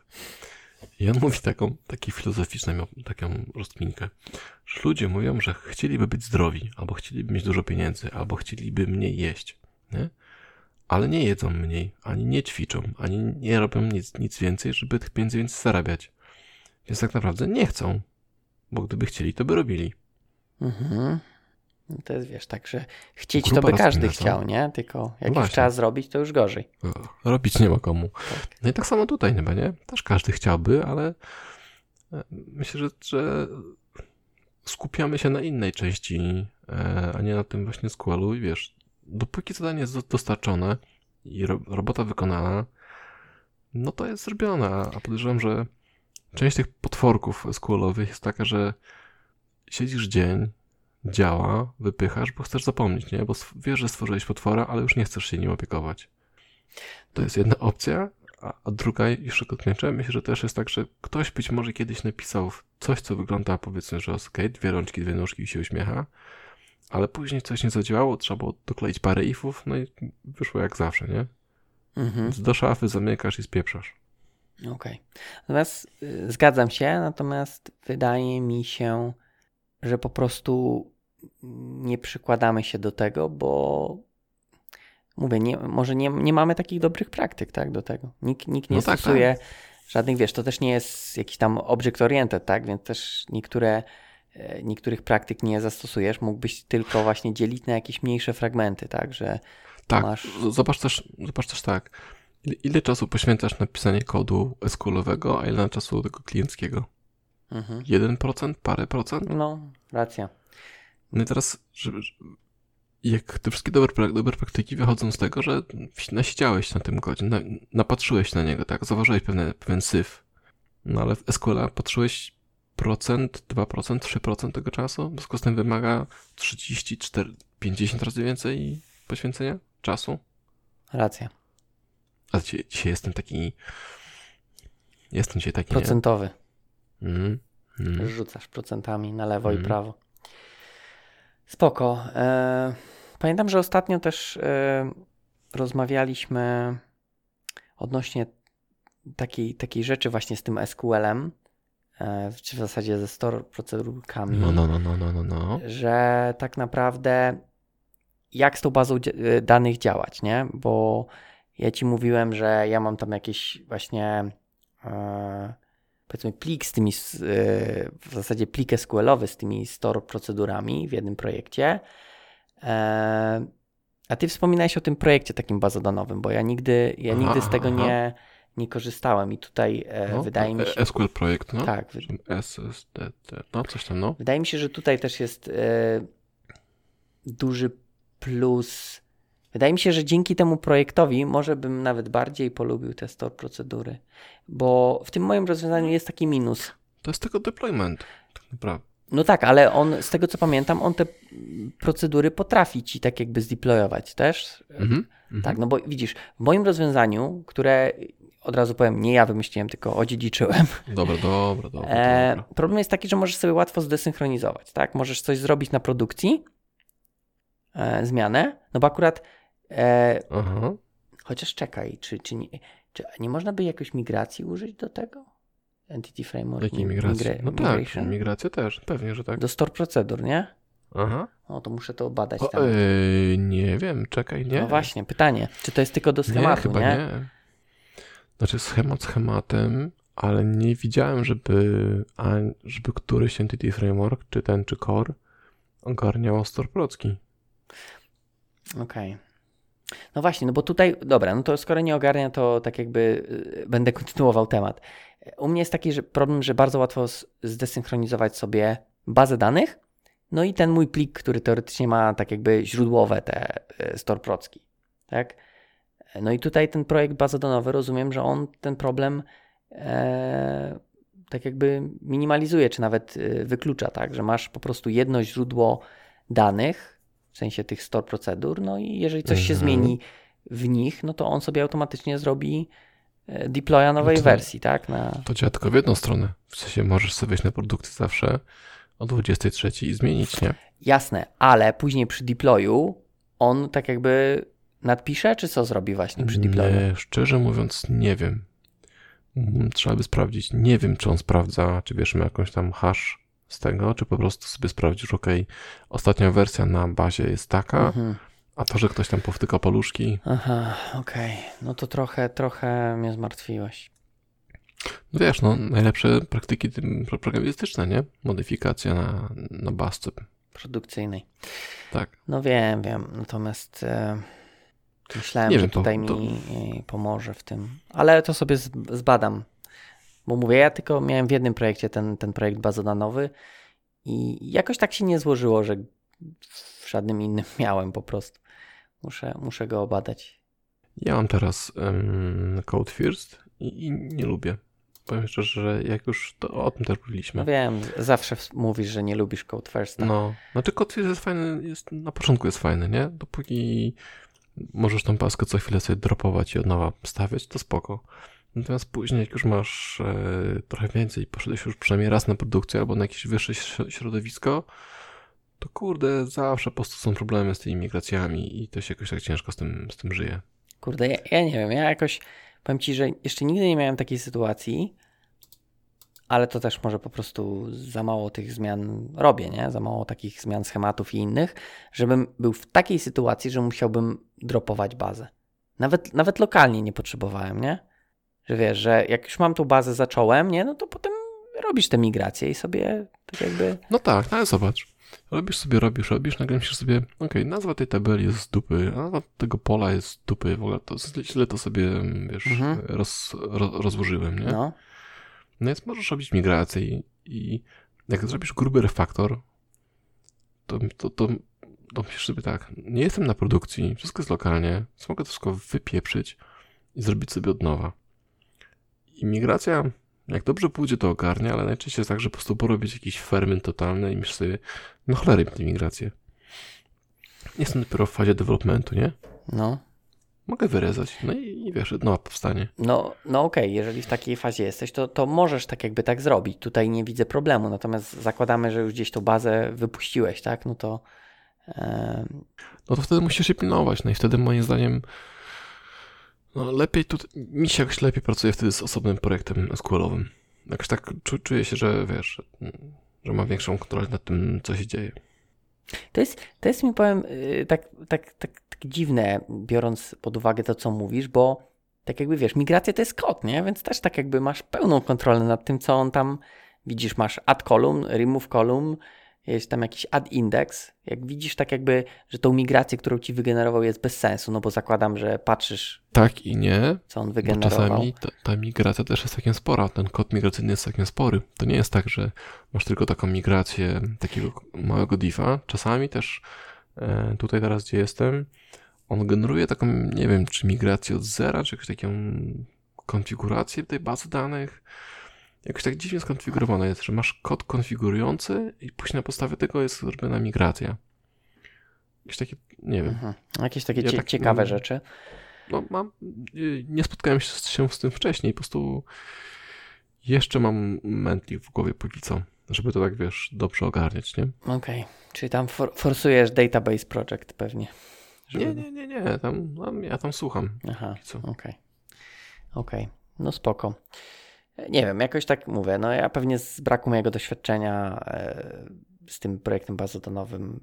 I on mówi taką, taki filozoficzną, miał taką rozkminkę, że ludzie mówią, że chcieliby być zdrowi, albo chcieliby mieć dużo pieniędzy, albo chcieliby mniej jeść, nie? Ale nie jedzą mniej, ani nie ćwiczą, ani nie robią nic, nic więcej, żeby tych pieniędzy więcej zarabiać. Więc tak naprawdę nie chcą, bo gdyby chcieli, to by robili. Mhm. No To jest, wiesz, tak, że chcieć Grupa to by każdy chciał, nie? Tylko jak już właśnie. trzeba zrobić, to już gorzej. Robić nie ma komu. No i tak samo tutaj chyba, nie? Też każdy chciałby, ale e, myślę, że, że skupiamy się na innej części, e, a nie na tym właśnie squalu i wiesz, dopóki zadanie jest do- dostarczone i ro, robota wykonana, no to jest zrobione, a podejrzewam, że część tych potworków squalowych jest taka, że siedzisz dzień, działa, wypychasz, bo chcesz zapomnieć, nie? Bo wiesz, że stworzyłeś potwora, ale już nie chcesz się nim opiekować. To jest jedna opcja, a, a druga, jeszcze kończę, myślę, że też jest tak, że ktoś być może kiedyś napisał coś, co wygląda powiedzmy, że ok, dwie rączki, dwie nóżki i się uśmiecha, ale później coś nie zadziałało, trzeba było dokleić parę ifów, no i wyszło jak zawsze, nie? Mhm. Do szafy zamykasz i spieprzasz. Okej. Natomiast y, zgadzam się, natomiast wydaje mi się, że po prostu nie przykładamy się do tego, bo mówię, nie, może nie, nie mamy takich dobrych praktyk, tak, do tego. Nikt, nikt nie No tak, stosuje żadnych, wiesz, to też nie jest jakiś tam object oriented, tak, więc też niektóre, e, niektórych praktyk nie zastosujesz, mógłbyś tylko właśnie dzielić na jakieś mniejsze fragmenty, tak, że Tak, masz... zobacz też, zobacz też tak, ile, ile czasu poświęcasz na pisanie kodu SQL-owego, a ile czasu tego klienckiego? Mhm. 1%, parę procent? No, racja. No i teraz, żeby, że- jak te wszystkie dobre, dobre praktyki wychodzą z tego, że nasiedziałeś na tym kodzie, na, napatrzyłeś na niego, tak, zauważyłeś pewne, pewien syf. No ale w SQL patrzyłeś procent, 2%, 3% tego czasu, w związku z tym wymaga 30, 4, 50 razy więcej poświęcenia czasu. Racja. A dzisiaj, dzisiaj jestem taki, jestem dzisiaj taki, Procentowy. Mm, mm. Rzucasz procentami na lewo i Mhm. prawo. Spoko. E, pamiętam, że ostatnio też e, rozmawialiśmy odnośnie takiej, takiej rzeczy właśnie z tym SQL-em, e, czy w zasadzie ze store procedurkami, No, no, no, no, no, no, no. że tak naprawdę jak z tą bazą e, danych działać, nie? Bo ja ci mówiłem, że ja mam tam jakieś właśnie e, powiedzmy plik z tymi, e, w zasadzie plik SQL-owy z tymi store procedurami w jednym projekcie. E, a ty wspominałeś o tym projekcie takim bazodanowym, bo ja nigdy, ja Aha, nigdy z tego aha. nie, nie korzystałem i tutaj no wydaje mi się... SQL projekt, no. Tak, SSDT, no coś tam, no. Wydaje mi się, że tutaj też jest duży plus. Wydaje mi się, że dzięki temu projektowi może bym nawet bardziej polubił te store procedury, bo w tym moim rozwiązaniu jest taki minus. To jest tylko deployment, tak naprawdę. No tak, ale on, z tego co pamiętam, on te procedury potrafi ci tak jakby zdeployować też. Mhm. mhm. Tak, no bo widzisz, w moim rozwiązaniu, które od razu powiem, nie ja wymyśliłem, tylko odziedziczyłem, Dobra, dobra, dobra. E, problem jest taki, że możesz sobie łatwo zdesynchronizować, tak? Możesz coś zrobić na produkcji, e, zmianę, no bo akurat, e, Aha. chociaż czekaj, czy, czy, nie, czy nie można by jakoś migracji użyć do tego? Entity Framework Jakiej mi- migracji? migra- No tak, migracja też, pewnie, że tak. Do store procedur, nie? Aha. O, to muszę to badać O, tam. e, nie wiem, czekaj, nie. No właśnie, pytanie. Czy to jest tylko do nie, schematu, chyba nie? nie. Znaczy schemat schematem, ale nie widziałem, żeby, żeby któryś Entity Framework, czy ten, czy Core, ogarniał Store Procki. Okej. No właśnie, no bo tutaj, dobra, no to skoro nie ogarnia, to tak jakby y, będę kontynuował temat. U mnie jest taki że problem, że bardzo łatwo zdesynchronizować sobie bazę danych, no i ten mój plik, który teoretycznie ma tak jakby źródłowe te y, store procki, tak? No i tutaj ten projekt bazodonowy, rozumiem, że on ten problem e, tak jakby minimalizuje, czy nawet y, wyklucza, tak? Że masz po prostu jedno źródło danych, w sensie tych store procedur, no i jeżeli coś się Mhm. zmieni w nich, no to on sobie automatycznie zrobi e, deploya nowej to- wersji, tak? Na... To działa tylko w jedną stronę. W sensie możesz sobie wejść na produkty zawsze o 23 i zmienić, nie? Jasne, ale później przy deployu on tak jakby nadpisze, czy co zrobi właśnie przy deployu? Nie, szczerze mówiąc, nie wiem. Mm, Trzeba by sprawdzić. Nie wiem, czy on sprawdza, czy wiesz, ma jakąś tam hash z tego, czy po prostu sobie sprawdzisz, ok, ostatnia wersja na bazie jest taka, Mhm. a to, że ktoś tam powtyka paluszki, Aha, okej. No to trochę, trochę mnie zmartwiłeś. no wiesz, no, najlepsze praktyki programistyczne, nie? Modyfikacja na, na basce. Produkcyjnej. Tak. No wiem, wiem. Natomiast e, myślałem, Nie że wiem, to- tutaj to- mi e, pomoże w tym. Ale to sobie zbadam. Bo mówię, ja tylko miałem w jednym projekcie ten, ten projekt bazodanowy i jakoś tak się nie złożyło, że w żadnym innym miałem po prostu. Muszę, muszę go obadać. Ja mam teraz um, Code First i, i nie lubię. Powiem szczerze, że jak już to o tym też mówiliśmy. No wiem, zawsze ws- mówisz, że nie lubisz Code First. No, znaczy Code First jest fajny, jest, na początku jest fajny, nie? Dopóki możesz tą paskę co chwilę sobie dropować i od nowa stawiać, to spoko. Natomiast później, jak już masz e, trochę więcej, poszedłeś już przynajmniej raz na produkcję albo na jakieś wyższe śro- środowisko, to kurde, zawsze po prostu są problemy z tymi migracjami i to się jakoś tak ciężko z tym, z tym żyje. Kurde, ja, ja nie wiem, ja jakoś powiem ci, że jeszcze nigdy nie miałem takiej sytuacji, ale to też może po prostu za mało tych zmian robię, nie? Za mało takich zmian schematów i innych, żebym był w takiej sytuacji, że musiałbym dropować bazę. Nawet, nawet lokalnie nie potrzebowałem, nie? Że wiesz, że jak już mam tą bazę, zacząłem, nie? No to potem robisz te migracje i sobie tak jakby... No tak, no ale zobacz. Robisz sobie, robisz, robisz, nagle myślisz sobie, okej, nazwa tej tabeli jest z dupy, a nazwa tego pola jest z dupy, w ogóle to źle- to sobie, wiesz, Mhm. roz, ro, rozłożyłem, nie? No, No więc możesz robić migrację i, i jak zrobisz gruby refaktor, to, to, to, to myślisz sobie tak, nie jestem na produkcji, wszystko jest lokalnie, mogę to wszystko wypieprzyć i zrobić sobie od nowa. I migracja, jak dobrze pójdzie, to ogarnia, ale najczęściej jest tak, że po prostu porobić jakiś ferment totalny i myślisz sobie, no cholery migracje. Jestem dopiero w fazie developmentu, nie? no. Mogę wyrezać, no i, i wiesz, nowa powstanie. No, no okej, jeżeli w takiej fazie jesteś, to, to możesz tak jakby tak zrobić. Tutaj nie widzę problemu. Natomiast zakładamy, że już gdzieś tą bazę wypuściłeś, tak? No to no to wtedy musisz się pilnować. No i wtedy moim zdaniem no lepiej tu, mi się jakoś lepiej pracuje wtedy z osobnym projektem SQL-owym. Jakoś tak czu, czuję się, że wiesz, że mam większą kontrolę nad tym, co się dzieje. to jest, to jest mi powiem y, tak, tak, tak, tak dziwne, biorąc pod uwagę to, co mówisz, bo tak jakby wiesz, migracja to jest kod, nie? Więc też tak jakby masz pełną kontrolę nad tym, co on tam widzisz, masz add column, remove column, jest tam jakiś add index. Jak widzisz tak jakby, że tą migrację, którą ci wygenerował jest bez sensu, no bo zakładam, że patrzysz, Tak i nie, co on bo wygenerował. czasami ta, ta migracja też jest całkiem spora. Ten kod migracyjny jest całkiem spory. To nie jest tak, że masz tylko taką migrację takiego małego diffa. Czasami też e, tutaj teraz, gdzie jestem, on generuje taką, nie wiem, czy migrację od zera, czy jakąś taką konfigurację tej bazy danych. Jakoś tak dziwnie skonfigurowane jest, że masz kod konfigurujący i później na podstawie tego jest zrobiona migracja. Jakieś takie, nie wiem. Mhm. Jakieś takie Ja cie- tak, ciekawe mm, rzeczy. No, mam, y, nie spotkałem się z, się z tym wcześniej, po prostu jeszcze mam mętlik w głowie póki co, żeby to tak, wiesz, dobrze ogarniać, nie? Okej, czyli tam for, forsujesz database project pewnie. żeby- Nie, nie, nie, nie, tam, tam, ja tam słucham. Aha, okej. Okej, no spoko. Nie wiem, jakoś tak mówię, no ja pewnie z braku mojego doświadczenia e, z tym projektem bazodonowym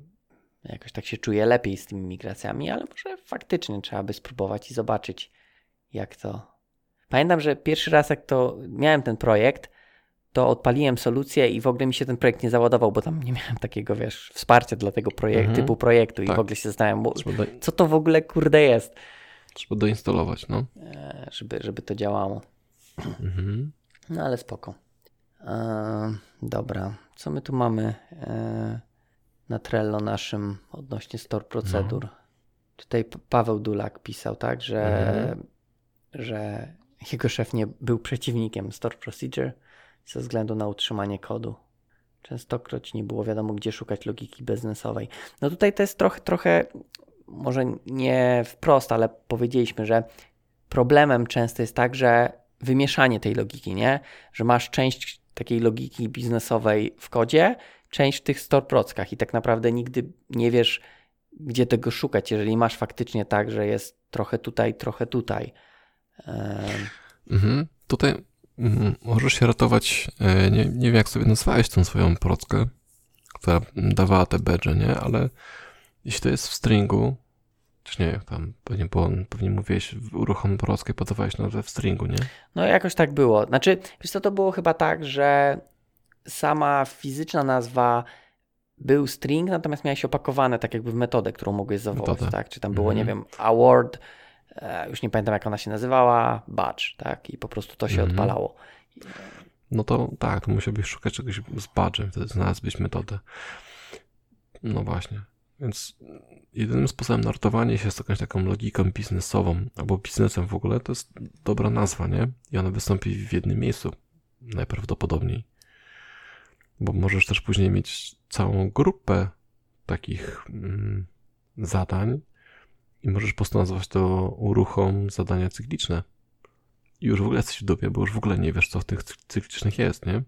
jakoś tak się czuję lepiej z tymi migracjami, ale może faktycznie trzeba by spróbować i zobaczyć, jak to. Pamiętam, że pierwszy raz, jak to miałem ten projekt, to odpaliłem solucję i w ogóle mi się ten projekt nie załadował, bo tam nie miałem takiego, wiesz, wsparcia dla tego projektu, Mhm. typu projektu i Tak. w ogóle się zastanawiam, co to w ogóle kurde jest, trzeba doinstalować, no. e, żeby, żeby to działało. Mhm. No ale spoko. E, dobra, co my tu mamy e, na Trello naszym odnośnie store procedur? Tutaj P- Paweł Dulak pisał, tak, że, Mhm. że jego szef nie był przeciwnikiem store procedure ze względu na utrzymanie kodu. Częstokroć nie było wiadomo, gdzie szukać logiki biznesowej. No tutaj to jest trochę, trochę, może nie wprost, ale powiedzieliśmy, że problemem często jest tak, że wymieszanie tej logiki, nie? Że masz część takiej logiki biznesowej w kodzie, część w tych store prockach i tak naprawdę nigdy nie wiesz, gdzie tego szukać, jeżeli masz faktycznie tak, że jest trochę tutaj, trochę tutaj. Mhm. Tutaj mm, możesz się ratować, e, nie, nie wiem jak sobie nazwałeś tą swoją prockę, która dawała te badge, nie? Ale jeśli to jest w stringu, czy nie, tam pewnie, było, pewnie mówiłeś uruchom prockę, podawałeś nazwę w stringu, nie? No jakoś tak było. Znaczy, wiesz co, to było chyba tak, że sama fizyczna nazwa był string, natomiast miałeś opakowane tak jakby w metodę, którą mogłeś zawołać, tak? Czy tam było, nie Mhm. wiem, award, e, już nie pamiętam jak ona się nazywała, badge, tak? I po prostu to się Mhm. odpalało. No to tak, to musiałbyś szukać czegoś z badżem, wtedy znalazłbyś metodę. No właśnie. Więc jedynym sposobem na ratowanie się z jakąś taką logiką biznesową albo biznesem w ogóle to jest dobra nazwa, nie? I ona wystąpi w jednym miejscu najprawdopodobniej. Bo możesz też później mieć całą grupę takich mm, zadań i możesz po prostu nazwać to uruchom zadania cykliczne. I już w ogóle jesteś w dupie, bo już w ogóle nie wiesz, co w tych cyk- cyklicznych jest, nie?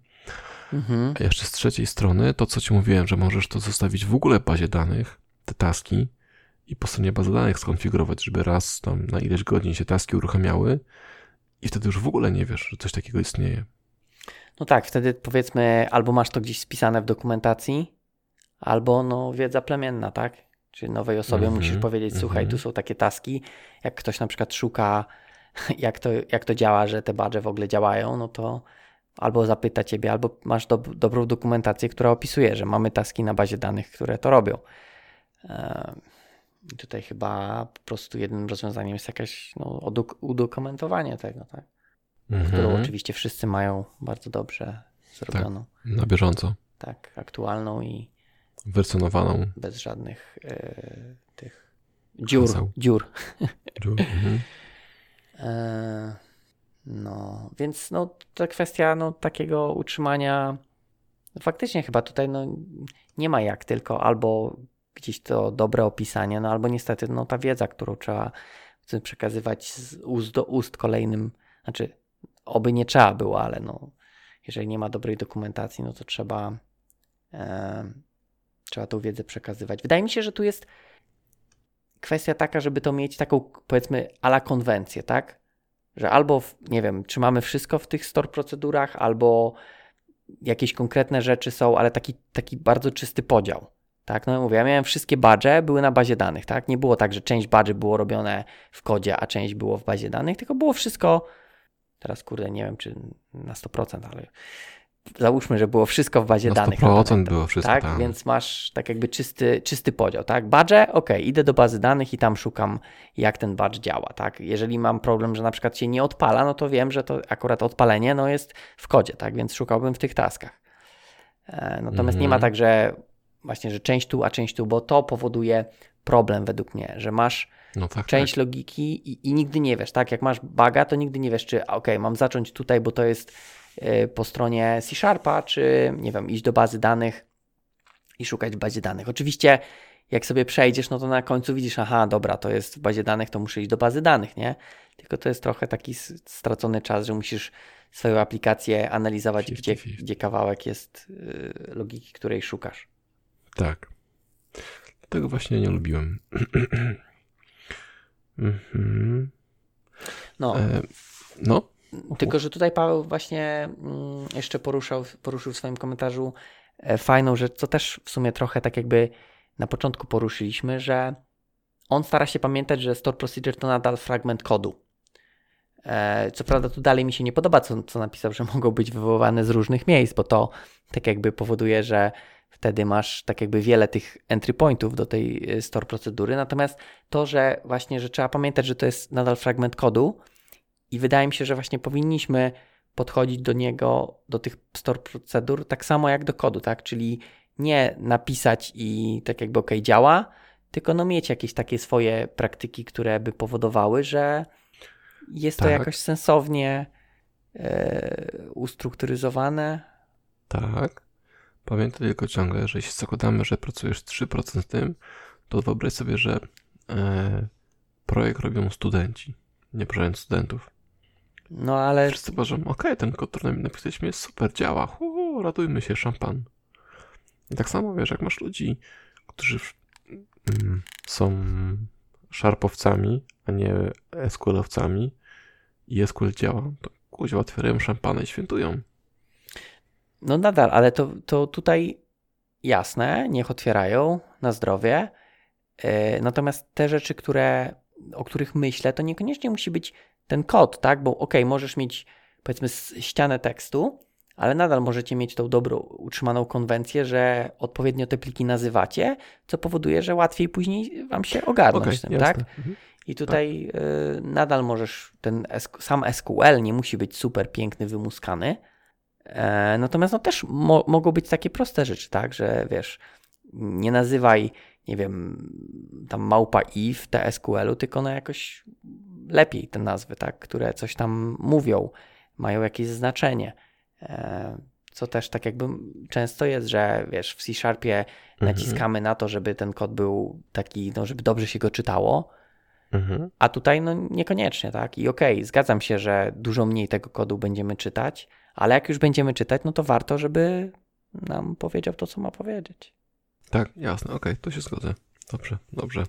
Mhm. A jeszcze z trzeciej strony, to co ci mówiłem, że możesz to zostawić w ogóle w bazie danych, te taski, i po stronie bazy danych skonfigurować, żeby raz tam na ileś godzin się taski uruchamiały, i wtedy już w ogóle nie wiesz, że coś takiego istnieje. No tak, wtedy powiedzmy, albo masz to gdzieś spisane w dokumentacji, albo no wiedza plemienna, tak? Czy nowej osobie Mhm, musisz powiedzieć, słuchaj, mhm. tu są takie taski, jak ktoś na przykład szuka, jak to, jak to działa, że te badże w ogóle działają, no to albo zapyta ciebie, albo masz dob- dobrą dokumentację, która opisuje, że mamy taski na bazie danych, które to robią. I tutaj chyba po prostu jednym rozwiązaniem jest jakaś no, udok- udokumentowanie tego, tak? którą Mhm. oczywiście wszyscy mają bardzo dobrze zrobioną. Na bieżąco. Tak, aktualną i Wersjonowaną. bez żadnych e, tych dziur. Haseł. dziur. Mhm. E, no, więc no, ta kwestia no, takiego utrzymania faktycznie chyba tutaj no, nie ma jak tylko albo gdzieś to dobre opisanie, no albo niestety no, ta wiedza, którą trzeba przekazywać z ust do ust kolejnym, znaczy oby nie trzeba było, ale no, jeżeli nie ma dobrej dokumentacji, no to trzeba e, trzeba tą wiedzę przekazywać. Wydaje mi się, że tu jest kwestia taka, żeby to mieć taką powiedzmy ala konwencję, tak? Że albo, nie wiem, trzymamy wszystko w tych store procedurach, albo jakieś konkretne rzeczy są, ale taki, taki bardzo czysty podział. Tak, no mówię, ja miałem wszystkie badże, były na bazie danych, tak? Nie było tak, że część badży było robione w kodzie, a część było w bazie danych, tylko było wszystko, teraz kurde, nie wiem czy na 100%, ale załóżmy, że było wszystko w bazie Na danych. 100% pamiętam. było wszystko Tak, tam. więc masz tak jakby czysty, czysty podział, tak? Badże, ok, idę do bazy danych i tam szukam, jak ten badge działa, tak? Jeżeli mam problem, że na przykład się nie odpala, no to wiem, że to akurat odpalenie no jest w kodzie, tak? Więc szukałbym w tych taskach. E, Natomiast nie ma Mhm. tak, że właśnie, że część tu, a część tu, bo to powoduje problem według mnie, że masz No tak, część tak. logiki i, i nigdy nie wiesz, tak? Jak masz baga, to nigdy nie wiesz, czy ok, mam zacząć tutaj, bo to jest y, po stronie C Sharpa, czy nie wiem, iść do bazy danych i szukać w bazie danych. Oczywiście, jak sobie przejdziesz, no to na końcu widzisz, aha, dobra, to jest w bazie danych, to muszę iść do bazy danych, nie? Tylko to jest trochę taki stracony czas, że musisz swoją aplikację analizować, gdzie, 50-50. gdzie kawałek jest y, logiki, której szukasz. Tak. Tego właśnie nie lubiłem. Mhm. No, E, no, Tylko, że tutaj Paweł właśnie mm, jeszcze poruszał, poruszył w swoim komentarzu e, fajną rzecz, co też w sumie trochę tak jakby na początku poruszyliśmy, że on stara się pamiętać, że store procedure to nadal fragment kodu. E, co prawda tu dalej mi się nie podoba, co, co napisał, że mogą być wywoływane z różnych miejsc, bo to tak jakby powoduje, że wtedy masz tak jakby wiele tych entry pointów do tej e, store procedury. Natomiast to, że właśnie, że trzeba pamiętać, że to jest nadal fragment kodu i wydaje mi się, że właśnie powinniśmy podchodzić do niego, do tych store procedur tak samo jak do kodu, tak? Czyli nie napisać i tak jakby ok, działa, tylko no mieć jakieś takie swoje praktyki, które by powodowały, że jest tak. to jakoś sensownie e, ustrukturyzowane. Tak. Pamiętaj tylko ciągle, że jeśli zakładamy, że pracujesz 3% tym, to wyobraź sobie, że e, projekt robią studenci, nie projekt studentów. No ale... Wszyscy uważam, okej, okay, ten kod, który napisaliśmy jest super, działa, hu, radujmy się, szampan. I tak samo, wiesz, jak masz ludzi, którzy mm, są szarpowcami, a nie SQL-owcami i SQL działa, to kuźwa otwierają szampany i świętują. No nadal, ale to, to tutaj jasne, niech otwierają na zdrowie. Yy, natomiast te rzeczy, które, o których myślę, to niekoniecznie musi być ten kod, tak? Bo ok, możesz mieć powiedzmy ścianę tekstu, ale nadal możecie mieć tą dobrą, utrzymaną konwencję, że odpowiednio te pliki nazywacie, co powoduje, że łatwiej później wam się ogarnąć okay, tym, tak? Mhm. I tutaj tak. nadal możesz, ten sam SQL nie musi być super piękny, wymuskany, e, natomiast no też mo mogą być takie proste rzeczy, tak, że wiesz, nie nazywaj, nie wiem, tam małpa i w TSQL-u, tylko no jakoś lepiej te nazwy, tak, które coś tam mówią, mają jakieś znaczenie. E, co też tak jakby często jest, że wiesz, w C-Sharpie mhm. naciskamy na to, żeby ten kod był taki, no, żeby dobrze się go czytało, mhm. a tutaj no niekoniecznie, tak? I okej, okay, zgadzam się, że dużo mniej tego kodu będziemy czytać, ale jak już będziemy czytać, no to warto, żeby nam powiedział to, co ma powiedzieć. Tak, jasne, okej, okay, to się zgodzę. Dobrze, dobrze.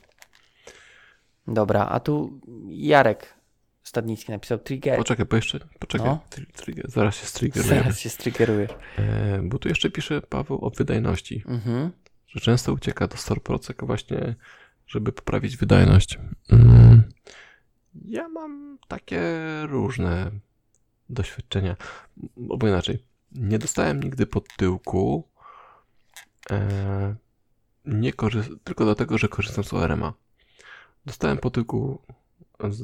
Dobra, a tu Jarek Stadnicki napisał trigger. Poczekaj, bo jeszcze, poczekaj, no. trigger, zaraz się striggeruje. Zaraz się striggerujesz. E, bo tu jeszcze pisze Paweł o wydajności, mhm. że często ucieka do StoreProcek właśnie, żeby poprawić wydajność. Mm. Ja mam takie różne doświadczenia, albo inaczej, nie dostałem nigdy pod tyłku e, nie tylko dlatego, że korzystam z ORM-a. Dostałem po tyłku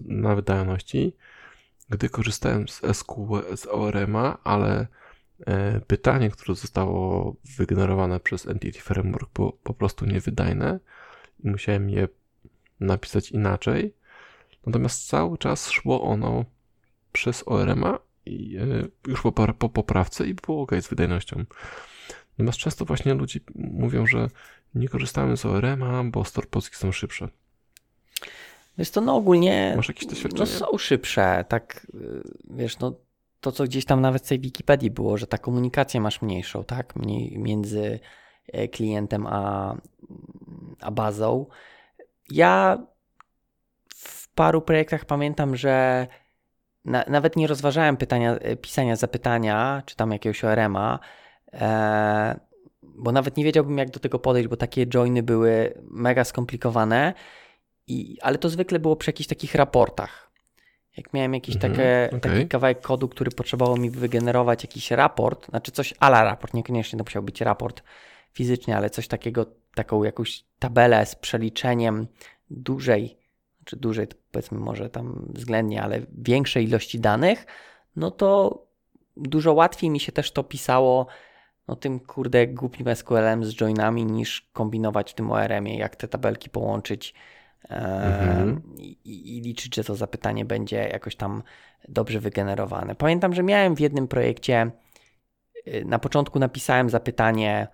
na wydajności, gdy korzystałem z SQL, z ORM-a, ale e, pytanie, które zostało wygenerowane przez Entity Framework było po prostu niewydajne i musiałem je napisać inaczej. Natomiast cały czas szło ono przez ORM-a i e, już po, po poprawce i było ok z wydajnością. Natomiast często właśnie ludzie mówią, że nie korzystamy z ORM-a, bo storpolski są szybsze. Wiesz to no ogólnie Masz jakieś doświadczenie? No są szybsze, tak y, wiesz, no to co gdzieś tam nawet w tej Wikipedii było, że ta komunikację masz mniejszą, tak, Mniej, między e, klientem a, a bazą. Ja w paru projektach pamiętam, że na, nawet nie rozważałem pytania, e, pisania zapytania, czy tam jakiegoś ORM-a, e, bo nawet nie wiedziałbym, jak do tego podejść, bo takie joiny były mega skomplikowane i, ale to zwykle było przy jakichś takich raportach. Jak miałem jakiś mhm, takie, okay. taki kawałek kodu, który potrzebował mi wygenerować jakiś raport, znaczy coś ala raport, niekoniecznie to musiał być raport fizycznie, ale coś takiego, taką jakąś tabelę z przeliczeniem dużej, czy dużej, powiedzmy może tam względnie, ale większej ilości danych, no to dużo łatwiej mi się też to pisało no tym kurde głupim SQL-em z joinami niż kombinować w tym ORM-ie, jak te tabelki połączyć mhm. i, i liczyć, że to zapytanie będzie jakoś tam dobrze wygenerowane. Pamiętam, że miałem w jednym projekcie, y, na początku napisałem zapytanie,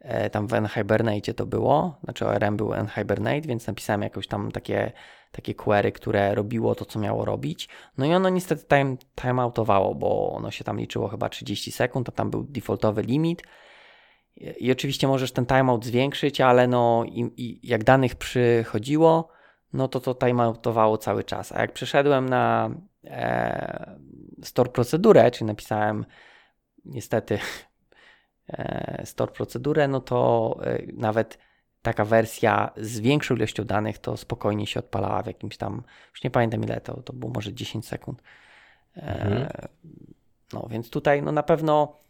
e, tam w NHibernate to było, znaczy ORM był NHibernate, więc napisałem jakoś tam takie, takie query, które robiło to, co miało robić. No i ono niestety time, timeoutowało, bo ono się tam liczyło chyba 30 sekund, a tam był defaultowy limit. I oczywiście możesz ten timeout zwiększyć, ale no i, i jak danych przychodziło, no to to timeoutowało cały czas. A jak przeszedłem na e, store procedurę, czyli napisałem niestety e, store procedurę, no to e, nawet taka wersja z większą ilością danych to spokojnie się odpalała w jakimś tam, już nie pamiętam ile to, to było może 10 sekund. E, Mhm. No więc tutaj no na pewno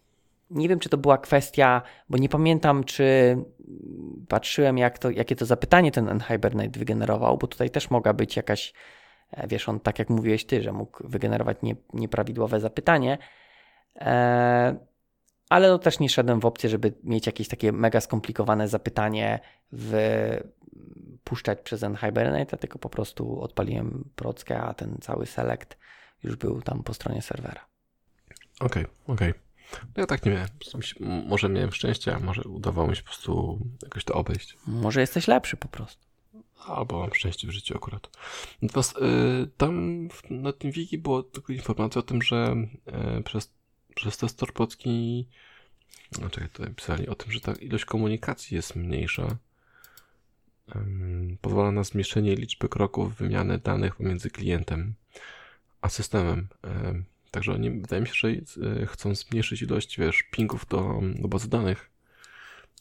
nie wiem, czy to była kwestia, bo nie pamiętam, czy patrzyłem, jak to, jakie to zapytanie ten N-Hibernate wygenerował, bo tutaj też mogła być jakaś, e, wiesz, on tak jak mówiłeś ty, że mógł wygenerować nie, nieprawidłowe zapytanie, e, ale no też nie szedłem w opcję, żeby mieć jakieś takie mega skomplikowane zapytanie w, puszczać przez N-Hibernate, tylko po prostu odpaliłem prockę, a ten cały select już był tam po stronie serwera. Okej, okej. No ja tak nie miałem. Po prostu mi się- m- Może miałem szczęście, a może udawało mi się po prostu jakoś to obejść. Może jesteś lepszy po prostu. Albo mam szczęście w życiu akurat. Natomiast y, tam na tym wiki była tylko informacja o tym, że y, przez, przez te storpocki no czekaj, tutaj pisali o tym, że ta ilość komunikacji jest mniejsza. Pozwala na zmniejszenie liczby kroków wymiany danych pomiędzy klientem a systemem. Także oni, wydaje mi się, że y, chcą zmniejszyć ilość, wiesz, pingów do, do bazy danych.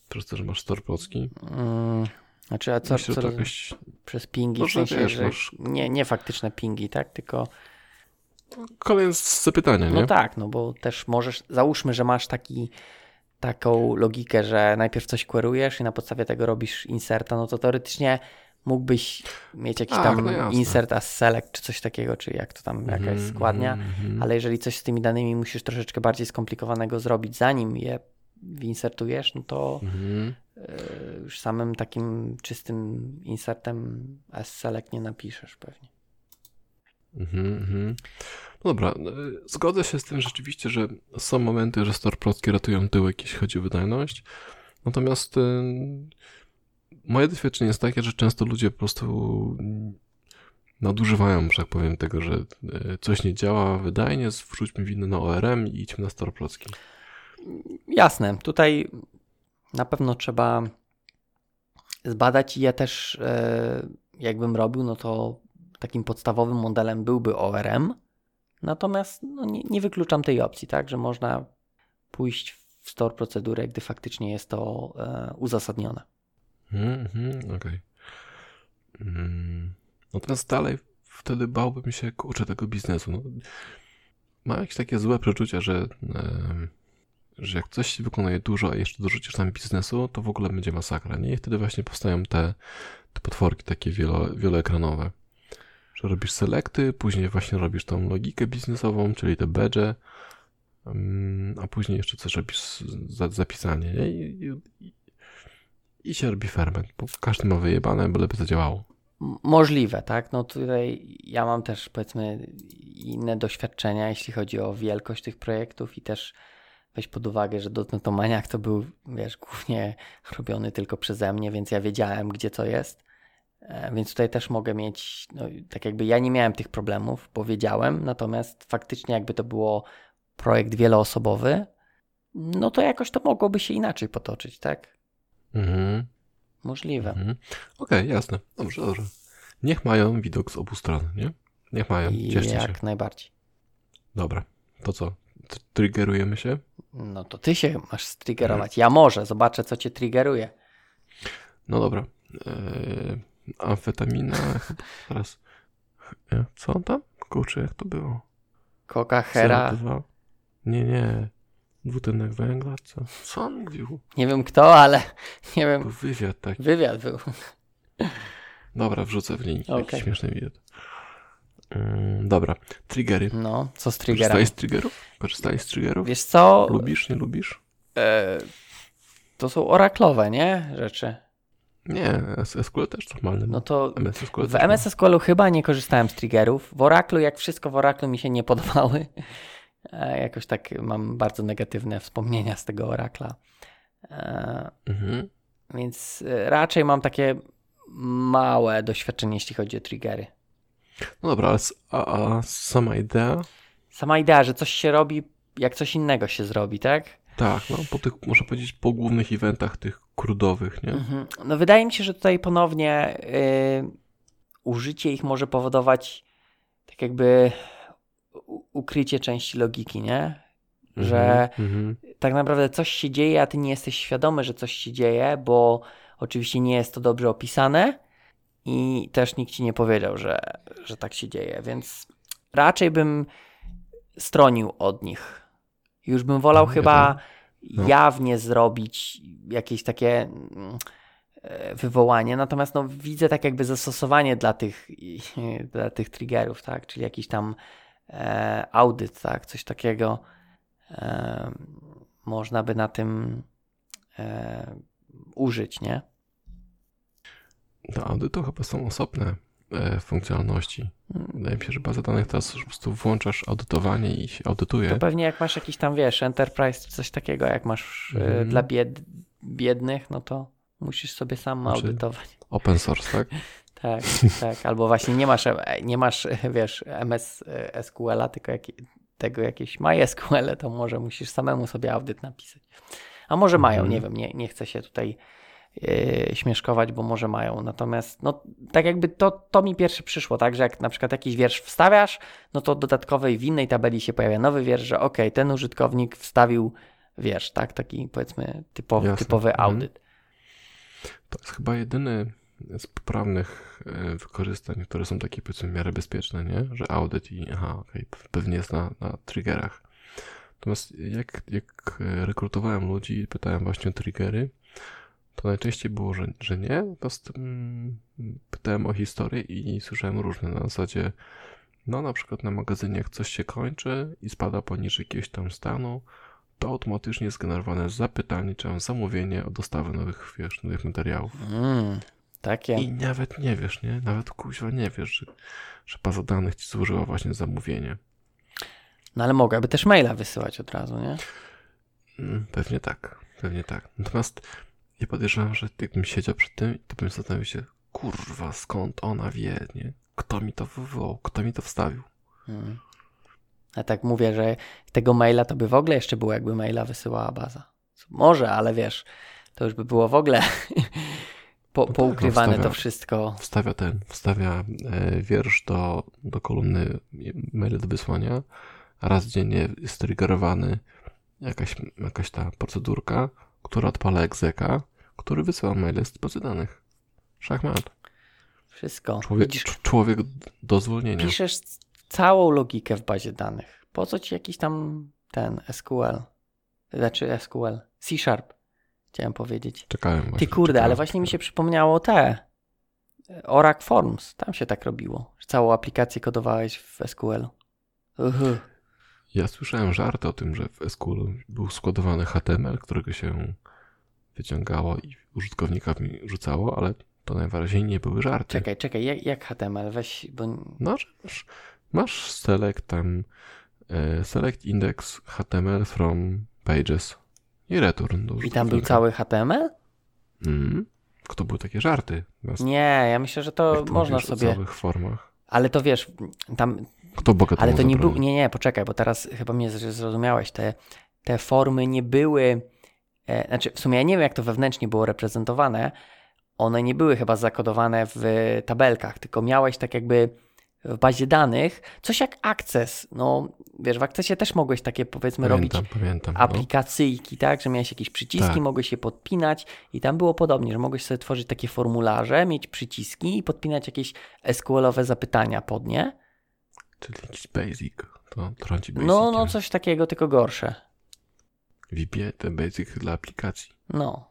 Przez to, że masz storpocki. Mm, znaczy, a co, Myślę, co roz- jakoś przez pingi, No, w sensie, wiesz, masz- nie, nie faktyczne pingi, tak? Tylko, kolejne z zapytania, nie? no tak, no bo też możesz, załóżmy, że masz taki, taką logikę, że najpierw coś querujesz i na podstawie tego robisz inserta, no to teoretycznie mógłbyś mieć jakiś tam no insert as select, czy coś takiego, czy jak to tam, jakaś Mhm, składnia, mhm. ale jeżeli coś z tymi danymi musisz troszeczkę bardziej skomplikowanego zrobić, zanim je winsertujesz, no to e, już samym takim czystym insertem as select nie napiszesz pewnie. Mhm, mhm. No dobra, y, zgodzę się z tym rzeczywiście, że są momenty, że store procki ratują tyłek, jeśli chodzi o wydajność. Natomiast y, moje doświadczenie jest takie, że często ludzie po prostu nadużywają, że tak powiem, tego, że y, coś nie działa wydajnie, wrzućmy winę na ORM i idźmy na store procki. Jasne, tutaj na pewno trzeba zbadać i ja też e, jakbym robił, no to takim podstawowym modelem byłby ORM, natomiast no, nie, nie wykluczam tej opcji, tak, że można pójść w store procedurę, gdy faktycznie jest to e, uzasadnione. Mhm, mhm, okej. Mm, Natomiast dalej wtedy bałbym się, kurczę, tego biznesu. No, mam jakieś takie złe przeczucia, że, em, że jak coś się wykonuje dużo, a jeszcze dorzucisz tam biznesu, to w ogóle będzie masakra, nie? I wtedy właśnie powstają te, te potworki takie wielo, wieloekranowe. Że robisz selekty, później właśnie robisz tą logikę biznesową, czyli te badge, em, a później jeszcze coś robisz za, zapisanie, nie? I, i, i się robi ferment, bo każdy ma wyjebane, byleby zadziałało. M- Możliwe, tak? No tutaj ja mam też powiedzmy inne doświadczenia, jeśli chodzi o wielkość tych projektów i też weź pod uwagę, że Dotnetomaniak to był, wiesz, głównie robiony tylko przeze mnie, więc ja wiedziałem, gdzie to jest. E, Więc tutaj też mogę mieć, no, tak jakby ja nie miałem tych problemów, bo wiedziałem, natomiast faktycznie jakby to było projekt wieloosobowy, no to jakoś to mogłoby się inaczej potoczyć, tak? Mhm. Możliwe. Mhm. Okej, jasne. Dobrze, dobrze. Niech mają widok z obu stron, nie? Niech mają. Cieszcie się. Jak najbardziej. Dobra. To co? Tr- Triggerujemy się? No to ty się masz striggerować. Ja może, zobaczę co cię triggeruje. No dobra. Eee, amfetamina. chyba Teraz. Co on tam? Kurczę, jak to było? Coca Hera. CO2? Nie, nie. Dwutlenek węgla? Co? Co on mówił? Nie wiem kto, ale nie wiem. wywiad taki. Wywiad był. Dobra, wrzucę w link. Taki Okej. śmieszny wywiad. Ym, dobra. Triggery. No, co z triggerami? Korzystałeś z triggerów? Korzystałeś z triggerów? Wiesz co? Lubisz, nie lubisz? E, to są oraklowe, nie? Rzeczy. Nie, SQL też normalny. No to MS SQL w MS SQL-u chyba nie korzystałem z triggerów. W Oraclu, jak wszystko w Oraclu mi się nie podobały. E, jakoś tak mam bardzo negatywne wspomnienia z tego Oracla. E, Mhm. więc e, raczej mam takie małe doświadczenie, jeśli chodzi o triggery. No dobra, ale a, a sama idea? Sama idea, że coś się robi, jak coś innego się zrobi, tak? Tak, no po tych, można powiedzieć, po głównych eventach tych krudowych, nie? Mhm. No wydaje mi się, że tutaj ponownie y, użycie ich może powodować tak jakby ukrycie części logiki, nie? że Mhm. tak naprawdę coś się dzieje, a ty nie jesteś świadomy, że coś się dzieje, bo oczywiście nie jest to dobrze opisane i też nikt ci nie powiedział, że, że tak się dzieje, więc raczej bym stronił od nich. Już bym wolał chyba No. jawnie zrobić jakieś takie mm, e, wywołanie, natomiast no, widzę tak jakby zastosowanie dla tych, dla tych triggerów, tak? Czyli jakiś tam e, audyt, tak? Coś takiego e, można by na tym e, użyć, nie? Do audytu chyba są osobne funkcjonalności. Wydaje mi się, że baza danych teraz po prostu włączasz audytowanie i się audytuje. To pewnie jak masz jakiś tam, wiesz, enterprise czy coś takiego, jak masz e, Mhm. dla bied, biednych, no to musisz sobie sam Znaczy- audytować. Open source, tak? Tak, tak. Albo właśnie nie masz, e, nie masz wiesz, MS e, SQL-a, tylko jak, tego jakieś MySQL, to może musisz samemu sobie audyt napisać. A może mają, Mhm. nie wiem, nie, nie chcę się tutaj e, śmieszkować, bo może mają. Natomiast no, tak jakby to, to mi pierwsze przyszło, tak, że jak na przykład jakiś wiersz wstawiasz, no to dodatkowej w innej tabeli się pojawia nowy wiersz, że ok, ten użytkownik wstawił wiersz, tak, taki powiedzmy typowy, Jasne. typowy Mhm. audyt. To jest chyba jedyny z poprawnych e, wykorzystań, które są takie powiedzmy w miarę bezpieczne, nie? Że audyt i aha, okej, pe- pewnie jest na, na triggerach. Natomiast jak, jak e, rekrutowałem ludzi pytałem właśnie o triggery, to najczęściej było, że, że nie. Natomiast mm, pytałem o historię i słyszałem różne na zasadzie, no na przykład na magazynie jak coś się kończy i spada poniżej jakiegoś tam stanu, to automatycznie jest generowane zapytanie czy tam zamówienie o dostawę nowych, wiesz, nowych materiałów. Mm, takie. I nawet nie wiesz, nie? Nawet kuźwa nie wiesz, że, że baza danych ci złożyła właśnie zamówienie. No ale mogłaby też maila wysyłać od razu, nie? Mm, Pewnie tak, pewnie tak. Natomiast ja podejrzewam, że jakbym siedział przy tym, to bym zastanowił się, kurwa, skąd ona wie, nie? Kto mi to wywołał, kto mi to wstawił? Mm. Ja tak mówię, że tego maila to by w ogóle jeszcze było, jakby maila wysyłała baza. Może, ale wiesz, to już by było w ogóle po, tak, poukrywane no to wstawia- wszystko. Wstawia ten, wstawia e, wiersz do, do kolumny maile do wysłania. Raz dziennie jest triggerowany jakaś, jakaś ta procedurka, która odpala egzeka, który wysyła maile z bazy danych. Szachmat. Wszystko. Człowiek, Widzisz, cz- człowiek do zwolnienia. piszesz całą logikę w bazie danych. Po co ci jakiś tam ten SQL? Znaczy SQL. C Sharp. Chciałem powiedzieć. Czekałem właśnie. Ty kurde, czekałem, ale właśnie mi się przypomniało te Oracle Forms. Tam się tak robiło. że Całą aplikację kodowałeś w SQL. Uhu. Ja słyszałem żarty o tym, że w SQL był składowany HTML, którego się wyciągało i użytkownika rzucało, ale to najwyraźniej nie były żarty. Czekaj, czekaj, jak, jak HTML? Weź, bo No, masz, masz select tam e, select index HTML from pages i return do i tam był cały HTML? Mm. To były takie żarty. Natomiast Nie, ja myślę, że to można sobie. całych formach. Ale to wiesz, tam. Kto Boga Ale to nie był. Nie, nie, poczekaj, bo teraz chyba mnie zrozumiałeś. Te, te formy nie były. E, znaczy, w sumie ja nie wiem, jak to wewnętrznie było reprezentowane. One nie były chyba zakodowane w tabelkach, tylko miałeś tak jakby w bazie danych coś jak Access. No, wiesz, w Accessie też mogłeś takie powiedzmy robić Pamiętam, pamiętam. No. aplikacyjki, tak, że miałeś jakieś przyciski, Tak. mogłeś je podpinać i tam było podobnie, że mogłeś sobie tworzyć takie formularze, mieć przyciski i podpinać jakieś SQL-owe zapytania pod nie. Czyli jakiś basic. To trąci basic. No, no coś takiego, tylko gorsze. VBA, ten basic dla aplikacji. No.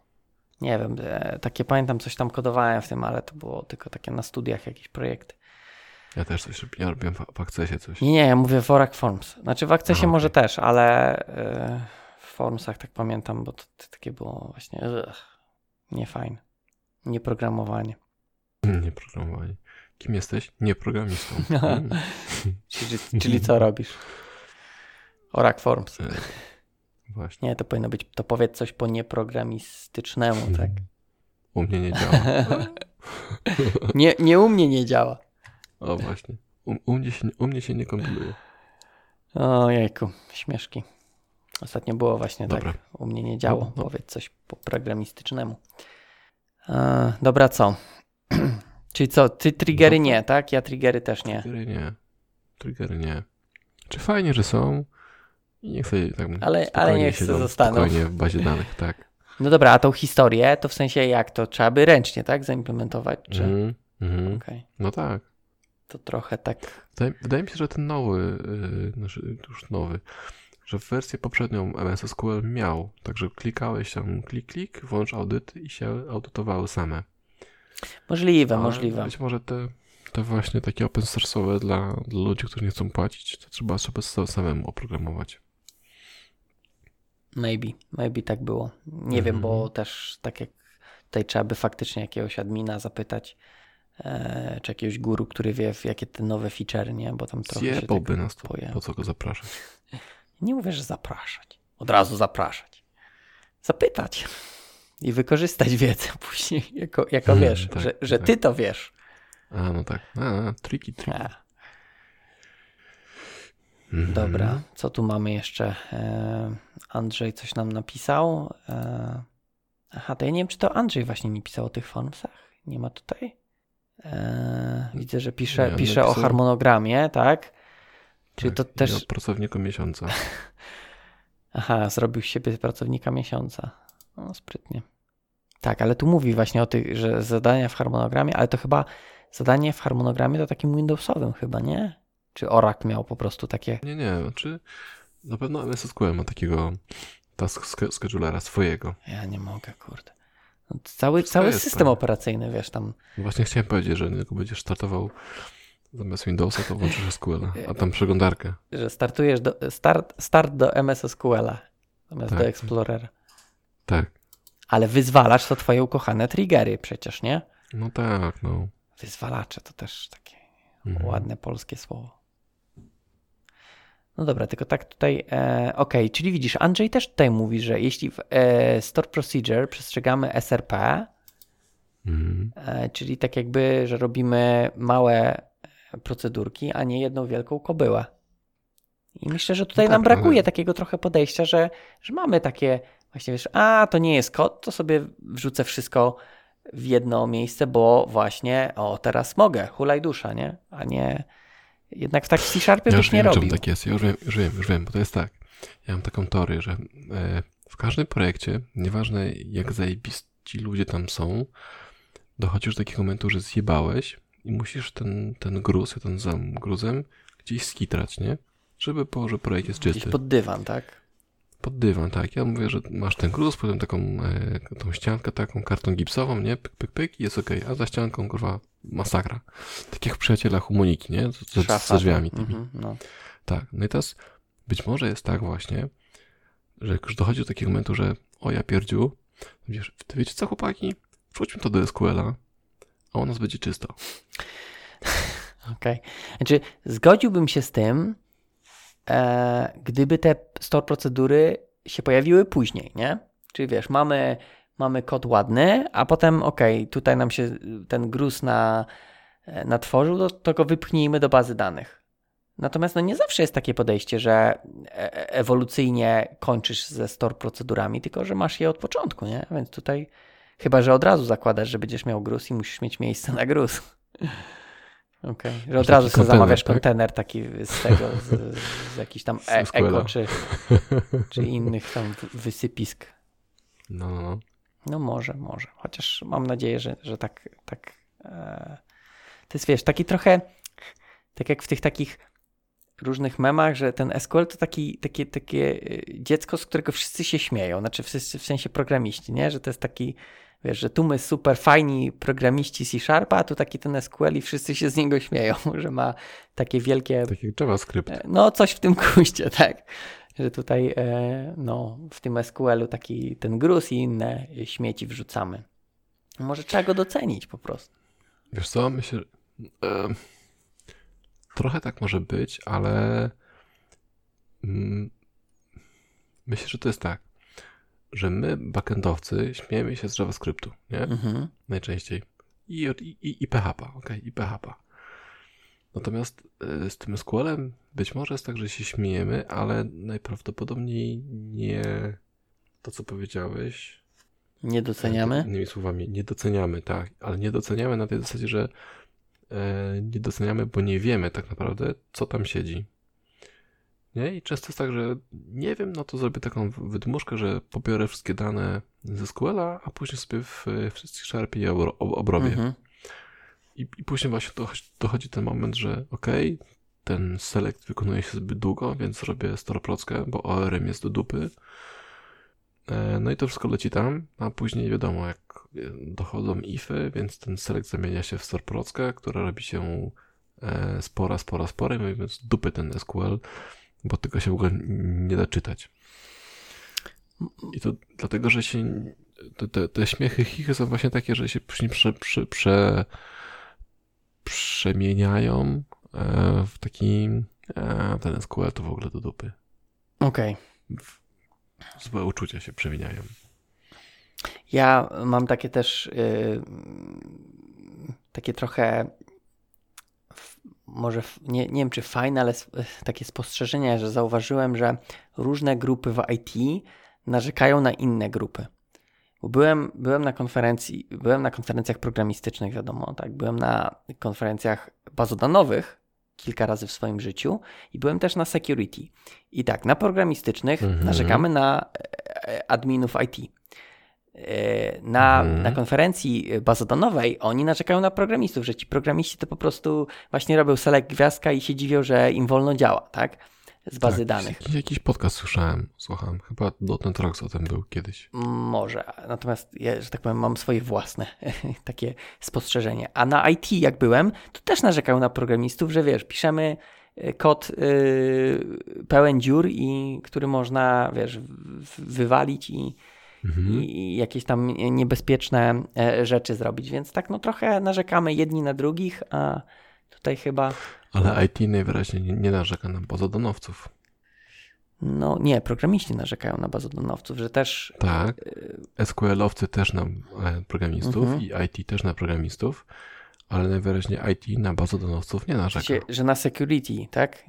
Nie wiem, e, takie pamiętam, coś tam kodowałem w tym, ale to było tylko takie na studiach jakieś projekty. Ja też coś ja robiłem w, w Accessie coś. Nie, nie, ja mówię w Oracle Forms. Znaczy w Accessie Aha, może okej. też, ale e, w Formsach tak pamiętam, bo to, to takie było właśnie ugh, niefajne. Nieprogramowanie. Nie programowanie. Kim jesteś? Nie programistą. Mm. Czyli, czyli co robisz? Oracle Forms. E, Właśnie. Nie, to powinno być, to powiedz coś po nieprogramistycznemu, tak? U mnie nie działa. Nie, nie u mnie nie działa. O właśnie. U, u, mnie, się, u mnie się nie kompiluje. Ojejku, śmieszki. Ostatnio było właśnie Dobra. tak. U mnie nie działo. No, no. Powiedz coś po programistycznemu. E, dobra, co? Czyli co, ty triggery Dobra. nie, tak? Ja triggery też nie. Triggery nie. Triggery nie. Czy fajnie, że są? I niech sobie tak Ale- ale niech siedzą zostaną. Spokojnie w bazie danych, tak. No dobra, a tą historię to w sensie jak to? Trzeba by ręcznie, tak? Zaimplementować? Czy... Mhm, mhm. Okej. No tak. To trochę tak. Wydaje, wydaje mi się, że ten nowy, yy, już nowy, że wersję poprzednią MS SQL miał. Także klikałeś tam klik, klik, włącz audyt i się audytowały same. Możliwe, Ale możliwe. Być może te, te właśnie takie open source'owe dla, dla ludzi, którzy nie chcą płacić, to trzeba sobie sa- samemu oprogramować. Maybe, maybe tak było. Nie wiem, bo Mhm. też tak jak tutaj trzeba by faktycznie jakiegoś admina zapytać, e, czy jakiegoś guru, który wie, jakie te nowe feature, nie? Bo tam trochę się Zjebałby tego nas to, po co go zapraszać. Nie mówię, że zapraszać. Od razu zapraszać. Zapytać. I wykorzystać wiedzę później, jako, jako Mhm, wiesz, tak, że, że tak. ty to wiesz. A, no tak. A, triki, triki. A, Mhm. dobra, co tu mamy jeszcze? E, Andrzej coś nam napisał. E, aha, to ja nie wiem, czy to Andrzej właśnie nie pisał o tych formsach. Nie ma tutaj? E, widzę, że pisze, pisze o harmonogramie, tak? Czy Tak, to też... o pracowniku miesiąca. Aha, zrobił z siebie pracownika miesiąca. No, sprytnie. Tak, ale tu mówi właśnie o tych, że zadania w harmonogramie, ale to chyba zadanie w harmonogramie to takim Windowsowym chyba, nie? Czy Oracle miał po prostu takie... Nie, nie, znaczy na pewno MS SQL ma takiego task sch- schedulera swojego. Ja nie mogę, kurde. No, cały Wszystko cały system tam. operacyjny, wiesz, tam... Właśnie chciałem powiedzieć, że jak będziesz startował zamiast Windowsa, to włączysz SQL, a tam przeglądarkę. że startujesz do, start, start do MS SQL-a zamiast Tak. do Explorera. Tak. Ale wyzwalacz to twoje ukochane triggery przecież, nie? No tak, no. Wyzwalacze to też takie Mhm. ładne polskie słowo. No dobra, tylko tak tutaj, e, okej, czyli widzisz, Andrzej też tutaj mówi, że jeśli w e, Store Procedure przestrzegamy SRP, Mhm. e, czyli tak jakby, że robimy małe procedurki, a nie jedną wielką kobyłę. I myślę, że tutaj No nam tak, brakuje ale- takiego trochę podejścia, że, że mamy takie, właśnie wiesz, a to nie jest kod, to sobie wrzucę wszystko w jedno miejsce, bo właśnie, o teraz mogę, hulaj dusza, nie? A nie, jednak w tak w C-Sharpie Ja byś już nie wiem, robił. tak jest. Ja już wiem, już wiem, już wiem, bo to jest tak. Ja mam taką teorię, że e, w każdym projekcie, nieważne jak zajebiści ludzie tam są, dochodzisz do takiego momentu, że zjebałeś i musisz ten, ten gruz, ten zam gruzem gdzieś skitrać, nie? Żeby było, że projekt jest Gdzieś czysty. pod dywan, tak? Pod dywan, tak. Ja mówię, że masz ten gruz, potem taką e, tą ściankę, taką kartą gipsową, nie? Pyk, pyk, pyk i jest okej. A za ścianką, kurwa, masakra. Tak jak w przyjacielach u Moniki, nie? Z, ze drzwiami tymi. Mhm, no. Tak. No i teraz być może jest tak właśnie, że jak już dochodzi do takiego momentu, że o ja pierdziu, wiesz, ty wiecie co chłopaki? Wrzućmy to do SQL-a, a u nas będzie czysto. Okej. Znaczy, zgodziłbym się z tym, e, gdyby te store procedury się pojawiły później, nie? Czyli wiesz, mamy, mamy kod ładny, a potem okej, tutaj nam się ten gruz na, natworzył, to, to go wypchnijmy do bazy danych. Natomiast no nie zawsze jest takie podejście, że e- e- ewolucyjnie kończysz ze store procedurami, tylko że masz je od początku, nie? Więc tutaj chyba, że od razu zakładasz, że będziesz miał gruz i musisz mieć miejsce na gruz. Okej, że od razu sobie zamawiasz tak? kontener taki z tego, z, z jakichś tam e- eko czy, czy innych tam wysypisk. No, no, no. No może, może. Chociaż mam nadzieję, że, że tak, tak e, to jest wiesz, taki trochę tak jak w tych takich różnych memach, że ten SQL to taki, takie, takie e, dziecko, z którego wszyscy się śmieją, znaczy wszyscy w sensie programiści, nie? Że to jest taki, wiesz, że tu my super fajni programiści C-Sharpa, a tu taki ten SQL i wszyscy się z niego śmieją, że ma takie wielkie Tak jak JavaScript. E, No, coś w tym kuście, tak. Że tutaj, e, no, w tym SQL-u taki ten gruz i inne śmieci wrzucamy. Może trzeba go docenić po prostu. Wiesz co, myślę, e, trochę tak może być, ale mm, myślę, że to jest tak, że my, backendowcy, śmiejemy się z JavaScriptu, nie? Mhm. Najczęściej. I, i, i PHP, ok, i PHP. Natomiast e, z tym SQL-em być może jest tak, że się śmiejemy, ale najprawdopodobniej nie to, co powiedziałeś. Nie doceniamy? Innymi słowami, nie doceniamy, tak, ale nie doceniamy na tej zasadzie, że e, nie doceniamy, bo nie wiemy tak naprawdę, co tam siedzi. Nie? I często jest tak, że nie wiem, no to zrobię taką wydmuszkę, że pobiorę wszystkie dane ze SQL-a, a później sobie w, w Sharpie je obrobię. Mhm. I, I, później właśnie dochodzi, dochodzi ten moment, że okej, okay, ten select wykonuje się zbyt długo, więc robię storoprockę, bo ORM jest do dupy. E, no i to wszystko leci tam, a później wiadomo, jak dochodzą ify, więc ten select zamienia się w storoprockę, która robi się e, spora, spora, spora i mówimy dupy ten SQL, bo tego się w ogóle nie da czytać. I to dlatego, że się te, te, te śmiechy chichy są właśnie takie, że się później prze, prze, prze, przemieniają e, w taki e, ten SQL to w ogóle do dupy. Okej. Okay. Złe uczucia się przemieniają. Ja mam takie też yy, takie trochę może nie, nie wiem czy fajne, ale takie spostrzeżenia, że zauważyłem, że różne grupy w IT narzekają na inne grupy. Byłem, byłem na konferencji, byłem na konferencjach programistycznych, wiadomo, tak, byłem na konferencjach bazodanowych kilka razy w swoim życiu i byłem też na security. I tak, na programistycznych mhm. narzekamy na e, e, adminów IT. E, na, mhm. na konferencji bazodanowej oni narzekają na programistów, że ci programiści to po prostu właśnie robią select gwiazdka i się dziwią, że im wolno działa, tak? Z bazy tak, danych. Jakiś, jakiś podcast słyszałem, słucham. Chyba Dotnet Rocks o tym był kiedyś. Może. Natomiast ja, że tak powiem, mam swoje własne takie spostrzeżenie. A na IT jak byłem, to też narzekają na programistów, że wiesz, piszemy e, kod yy, pełen dziur i który można, wiesz, wywalić i mhm. i jakieś tam niebezpieczne e, rzeczy zrobić. Więc tak no trochę narzekamy jedni na drugich, a tutaj chyba... Ale IT najwyraźniej nie, narzeka na bazodonowców. No nie, programiści narzekają na bazodonowców, że też... Tak, e, SQL-owcy też na e, programistów mhm. i IT też na programistów, ale najwyraźniej IT na bazodonowców nie narzeka. że na security, tak?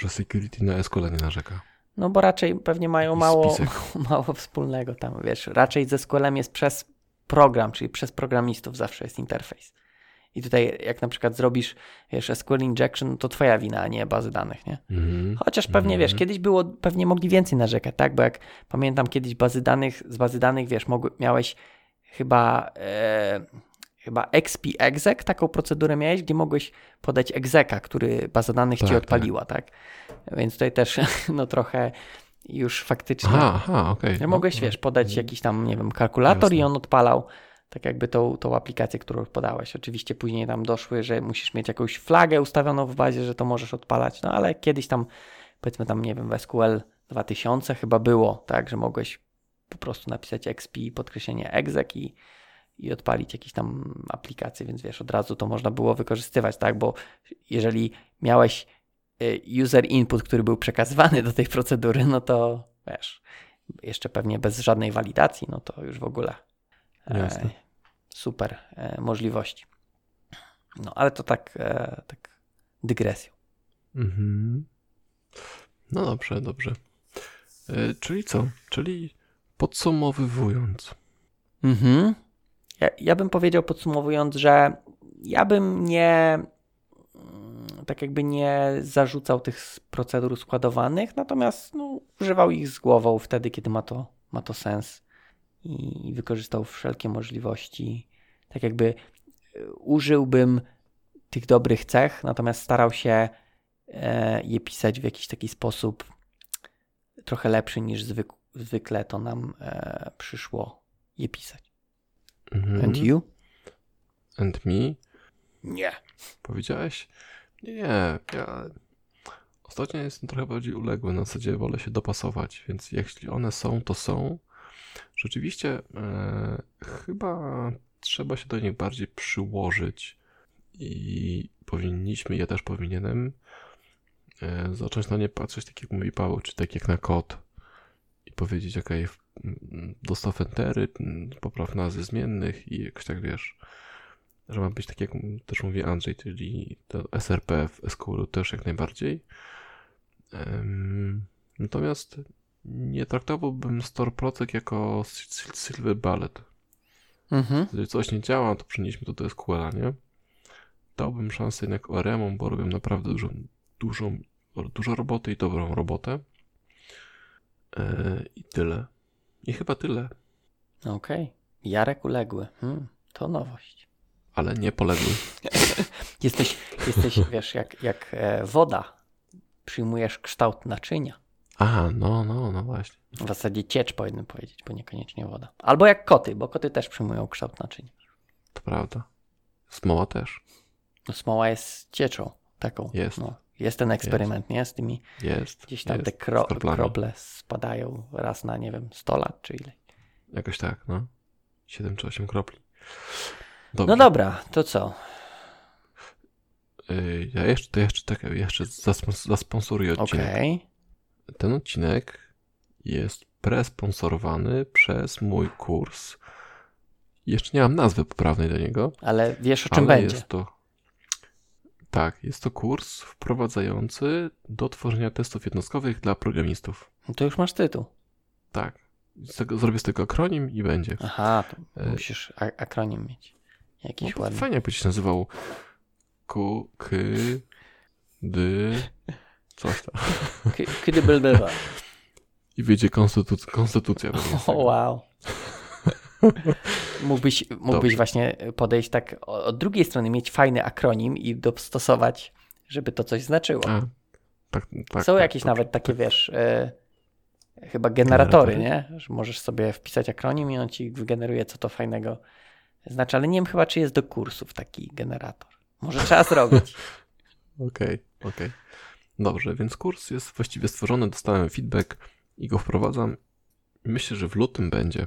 Że security na SQL nie narzeka. No bo raczej pewnie mają mało, mało wspólnego tam, wiesz. Raczej ze SQL-em jest przez program, czyli przez programistów zawsze jest interfejs. I tutaj jak na przykład zrobisz, wiesz, SQL injection, to twoja wina, a nie bazy danych, nie? Mm. Chociaż pewnie, mm wiesz, kiedyś było, pewnie mogli więcej narzekać, tak? Bo jak pamiętam kiedyś bazy danych, z bazy danych, wiesz, mogły, miałeś chyba... E, chyba exp exec, taką procedurę miałeś, gdzie mogłeś podać execa, który baza danych tak, ci odpaliła, tak. tak? Więc tutaj też no trochę już faktycznie. Aha, aha okej. Okay. Mogłeś, no, wiesz, podać jakiś tam, nie wiem, kalkulator jasne. i on odpalał tak jakby tą, tą aplikację, którą podałeś. Oczywiście później tam doszły, że musisz mieć jakąś flagę ustawioną w bazie, że to możesz odpalać, no ale kiedyś tam, powiedzmy tam, nie wiem, w SQL 2000 chyba było, tak, że mogłeś po prostu napisać XP, podkreślenie exec i i odpalić jakieś tam aplikacje, więc wiesz, od razu to można było wykorzystywać, tak? Bo jeżeli miałeś y, user input, który był przekazywany do tej procedury, no to wiesz, jeszcze pewnie bez żadnej walidacji, no to już w ogóle e, super e, możliwości. No ale to tak, e, tak dygresją. Mhm. No dobrze, dobrze. E, czyli co? Czyli podsumowywując. Mhm. Ja, ja bym powiedział podsumowując, że ja bym nie mm, tak jakby nie zarzucał tych procedur składowanych, natomiast no, używał ich z głową wtedy, kiedy ma to, ma to sens i wykorzystał wszelkie możliwości. Tak jakby e, użyłbym tych dobrych cech, natomiast starał się e, je pisać w jakiś taki sposób trochę lepszy niż zwyk zwykle to nam e, przyszło je pisać. Mhm. And you? And me? Nie. Powiedziałeś? Nie, nie. Ja ostatnio jestem trochę bardziej uległy. Na zasadzie wolę się dopasować, więc jeśli one są, to są. Rzeczywiście e, chyba trzeba się do nich bardziej przyłożyć i powinniśmy, ja też powinienem e, zacząć na nie patrzeć tak jak mówi Paweł, czy tak jak na kod i powiedzieć, ok, dostaw entery, popraw nazwy zmiennych i jakoś tak wiesz, że ma być tak jak też mówi Andrzej, czyli to SRP w SQL też jak najbardziej. Natomiast nie traktowałbym Store Protect jako Silver Ballet. Mhm. Jeżeli coś nie działa, to przenieśmy to do SQL-a, nie? Dałbym szansę jednak ORM-om, bo robią naprawdę dużą, dużą dużo roboty i dobrą robotę. E, I tyle. I chyba tyle, Okej. Jarek uległy. Hmm, to nowość. ale nie poległy. Jesteś, jesteś wiesz, jak, jak e, woda. Przyjmujesz kształt naczynia. Aha, no, no, no właśnie. W zasadzie ciecz powinien powiedzieć, bo niekoniecznie woda. Albo jak koty, bo koty też przyjmują kształt naczynia. To prawda. Smoła też. No, smoła jest cieczą taką. Jest. No, jest ten eksperyment, nie? Z tymi Jest. gdzieś tam jest. te kro, krople spadają raz na, nie wiem, 100 lat czy ile. Jakoś tak, no. 7 czy 8 kropli. Dobrze. No dobra, to co? Y, Ja jeszcze, to jeszcze, tak, jeszcze zaspons- zasponsoruję odcinek. Okej. Ten odcinek jest presponsorowany przez mój kurs. Jeszcze nie mam nazwy poprawnej do niego, Ale wiesz o czym będzie. jest to. Tak, jest to kurs wprowadzający do tworzenia testów jednostkowych dla programistów. No to już masz tytuł. Tak. Z tego, zrobię z tego akronim i będzie. Aha, to E, musisz akronim mieć. No Jakiś to ładny. fajnie jakby się nazywał Q, K, D, coś tam. Kiedy. I wyjdzie konstytuc- konstytucja. O wow. Mógłbyś, mógłbyś Dobrze. właśnie podejść tak od drugiej strony, mieć fajny akronim i dostosować, żeby to coś znaczyło. A, tak, tak, Są tak, jakieś to- nawet takie, wiesz, e, chyba generatory, Generatory? nie? Że możesz sobie wpisać akronim i on ci wygeneruje, co to fajnego znaczy, ale nie wiem chyba, czy jest do kursów taki generator. Może trzeba zrobić. Okej, okej. Dobrze, więc kurs jest właściwie stworzony, dostałem feedback i go wprowadzam. Myślę, że w lutym będzie.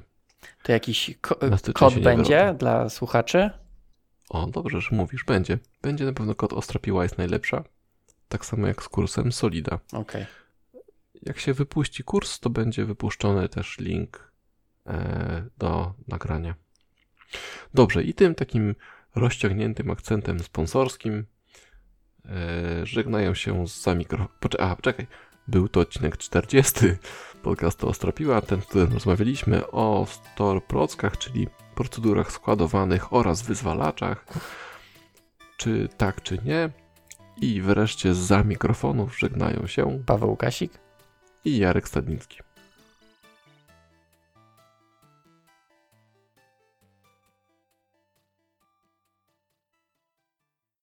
To jakiś ko- kod będzie wyrobię. dla słuchaczy? O, dobrze, że mówisz, będzie. Będzie na pewno kod Ostra Piła jest najlepsza. Tak samo jak z kursem Solida. Okej. Jak się wypuści kurs, to będzie wypuszczony też link e, do nagrania. Dobrze, i tym takim rozciągniętym akcentem sponsorskim e, żegnają się za mikro... Poczek- a, poczekaj. Był to odcinek 40 podcastu Ostropiła, ten, w którym rozmawialiśmy o store prockach, czyli procedurach składowanych oraz wyzwalaczach. Czy tak, czy nie. I wreszcie za mikrofonów żegnają się Paweł Łukasik? i Jarek Stadnicki.